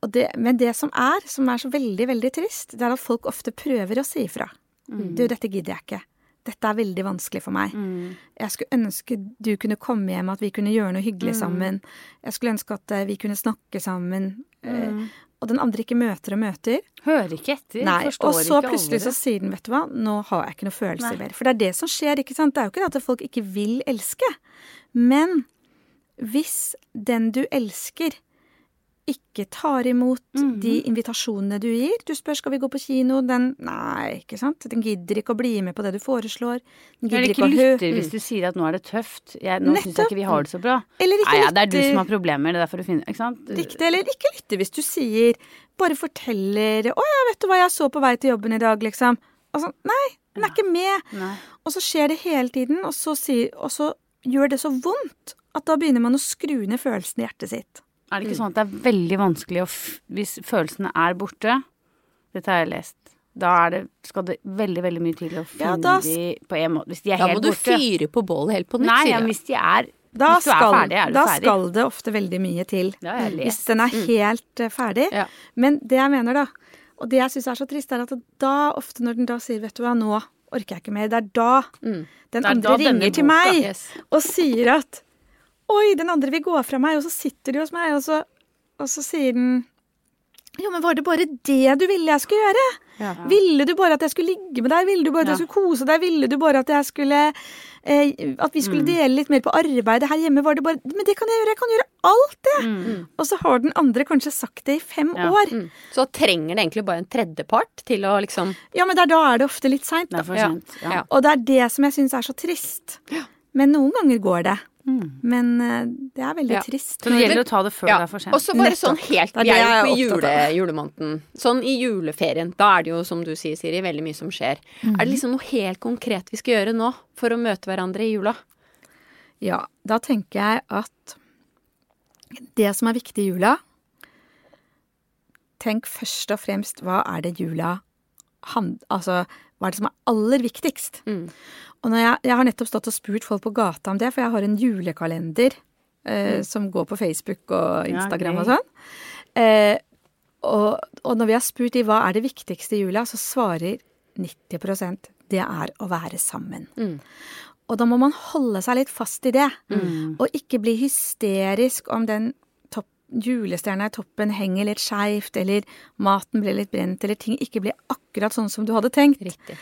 Det, men det som er, som er så veldig, veldig trist, det er at folk ofte prøver å si ifra. Du, dette gidder jeg ikke. Dette er veldig vanskelig for meg. Mm. Jeg skulle ønske du kunne komme hjem, at vi kunne gjøre noe hyggelig sammen. Jeg skulle ønske at eh, vi kunne snakke sammen. Mm. og den andre ikke møter og møter. Hører ikke etter. Nei, forstår og så ikke plutselig så sier den, vet du hva, nå har jeg ikke noe følelser mer. For det er det som skjer, ikke sant. Det er jo ikke det at folk ikke vil elske. Men hvis den du elsker, ikke tar imot Mhm. de invitasjonene du gir Du spør skal vi gå på kino, den Nei, ikke sant. Den gidder ikke å bli med på det du foreslår. Den gidder ikke ikke å høre lytter hvis du sier at nå er det tøft. Jeg, nå syns jeg ikke vi har det så bra. Eller ikke Nei, ja, det er du som har problemer. Det er derfor du finner Ikke sant? Riktig, eller ikke lytte hvis du sier Bare forteller 'Å ja, vet du hva jeg så på vei til jobben i dag', liksom. Altså, nei, den er ikke med. Nei. Og så skjer det hele tiden, og så, sier, og så gjør det så vondt at da begynner man å skru ned følelsen i hjertet sitt. Er det ikke sånn at det er veldig vanskelig å Hvis følelsene er borte Dette har jeg lest. Da er det, skal det veldig, veldig mye til å finne Ja, da de på en måte. Hvis de er Da må helt du borte. fyre på bålet helt på nytt, Nei, ja, hvis de er Da, skal, ferdig, er da skal det ofte veldig mye til. Hvis den er helt mm. ferdig. Ja. Men det jeg mener, da, og det jeg syns er så trist, er at da ofte når den da sier 'vet du hva, nå orker jeg ikke mer', det er da Mm. den Det er andre da ringer til boka- meg Yes. og sier at 'oi, den andre vil gå fra meg', og så sitter de hos meg, og så, og så sier den 'jo, men var det bare det du ville jeg skulle gjøre'? Ja. Ville du bare at jeg skulle ligge med deg? Ville du bare at jeg skulle kose deg? Ville du bare at jeg skulle eh, At vi Mm. skulle dele litt mer på arbeidet her hjemme? Var det bare Men det kan jeg gjøre! Jeg kan gjøre alt det! Mm. Og så har den andre kanskje sagt det i fem Ja. år. Mm. Så trenger det egentlig bare en tredjepart til å liksom Ja, men der, da er det ofte litt seint, da. Ja. Ja. Og det er det som jeg syns er så trist. Men noen ganger går det. Mm. Men eh, det er veldig Ja. trist. Så det gjelder å ta det før Ja. det er for sent. Og så bare Nettopp. sånn helt Det er det jeg hjelp er i jule, julemåneden. Sånn i juleferien. Da er det jo, som du sier, Siri, veldig mye som skjer. Mm. Er det liksom noe helt konkret vi skal gjøre nå for å møte hverandre i jula? Ja, da tenker jeg at det som er viktig i jula Tenk først og fremst hva er det jula handler Altså, hva er det som er aller viktigst? Mm. Og når jeg, jeg har nettopp stått og spurt folk på gata om det, for jeg har en julekalender eh, som går på Facebook og Instagram gøy. og sånn. Eh, og, og når vi har spurt de hva er det viktigste i jula, så svarer 90% det er å være sammen. Mm. Og da må man holde seg litt fast i det, Mm. og ikke bli hysterisk om den topp, julestjerna i toppen henger litt skeivt, eller maten blir litt brent, eller ting ikke blir akkurat sånn som du hadde tenkt. Riktig.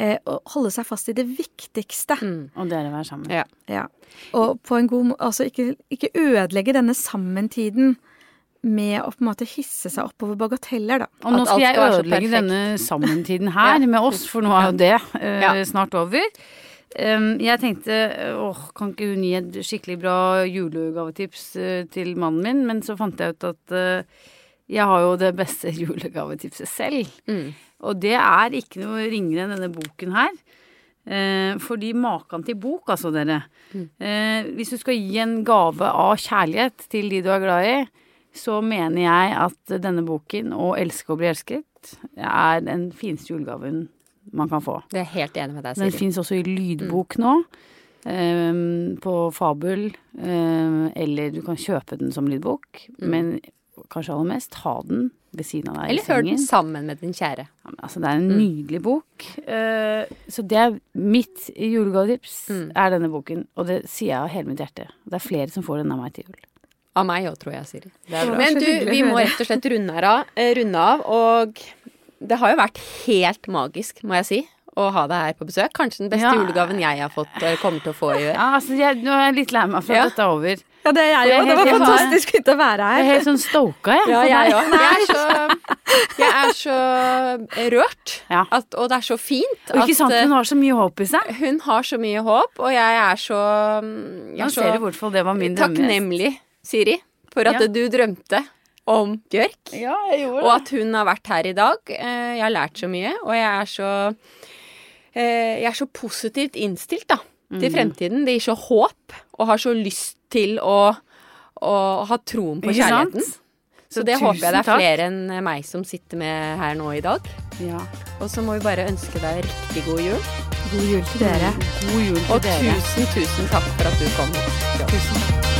Eh, og holde seg fast i det viktigste. Mm. Og dere være sammen. Ja. Ja. Og på en god måte Altså ikke, ikke ødelegge denne sammentiden med å på en måte hisse seg oppover bagateller, da. Og nå skal jeg skal ødelegge denne sammentiden her Ja. med oss, for nå er jo det eh, Ja. snart over. Um, jeg tenkte åh, kan ikke hun gi et skikkelig bra julegavetips uh, til mannen min? Men så fant jeg ut at eh, jeg har jo det beste julegavetipset selv. Mm. Og det er ikke noe ringere enn denne boken her. Eh, fordi maken til bok, altså, dere. Eh, hvis du skal gi en gave av kjærlighet til de du er glad i, så mener jeg at denne boken, Å elske og bli elsket, er den fineste julegaven man kan få. Det er helt enig med deg, Den Siri. fins også i lydbok nå. Um, på Fabel. um, eller du kan kjøpe den som lydbok. Men kanskje aller mest ha den ved siden av deg i Eller hør den sammen med din kjære. Ja, men altså, det er en nydelig bok. Uh, så det er mitt julegavetips Mm. er denne boken. Og det sier jeg av hele mitt hjerte. Det er flere som får den av meg til jul. Av meg òg, tror jeg, Siri. Det er bra. Men du, vi må rett og slett runde, av, eh, runde av. Og det har jo vært helt magisk, må jeg si, å ha deg her på besøk. Kanskje den beste Ja. julegaven jeg har fått, eller kommer til å få i år. Ja, altså, jeg, nå er jeg litt lei meg for at Ja. dette er over. Ja, det er jeg òg. Det var fantastisk fint å være her. Jeg er helt sånn stoka, jeg. Ja, jeg. Jeg er så, jeg er så rørt. Ja. At, og det er så fint. Og ikke sant, hun har så mye håp i seg. eh, hun har så mye håp, og jeg er så Jeg Nå er ser du hvert hvorfor det var min drømme. takknemlig, Siri, for at Ja. du drømte om Bjørk. Ja, jeg gjorde det. Og at hun har vært her i dag. Eh, Jeg har lært så mye, og jeg er så eh, Jeg er så positivt innstilt da, Mm. til fremtiden. Det gir så håp, og har så lyst til å, å ha troen på kjærligheten. Så det håper jeg det er flere enn meg som sitter med her nå i dag. Ja. Og så må vi bare ønske deg riktig god jul. God jul til dere. God jul til Og dere. tusen, tusen takk for at du kom. Tusen takk.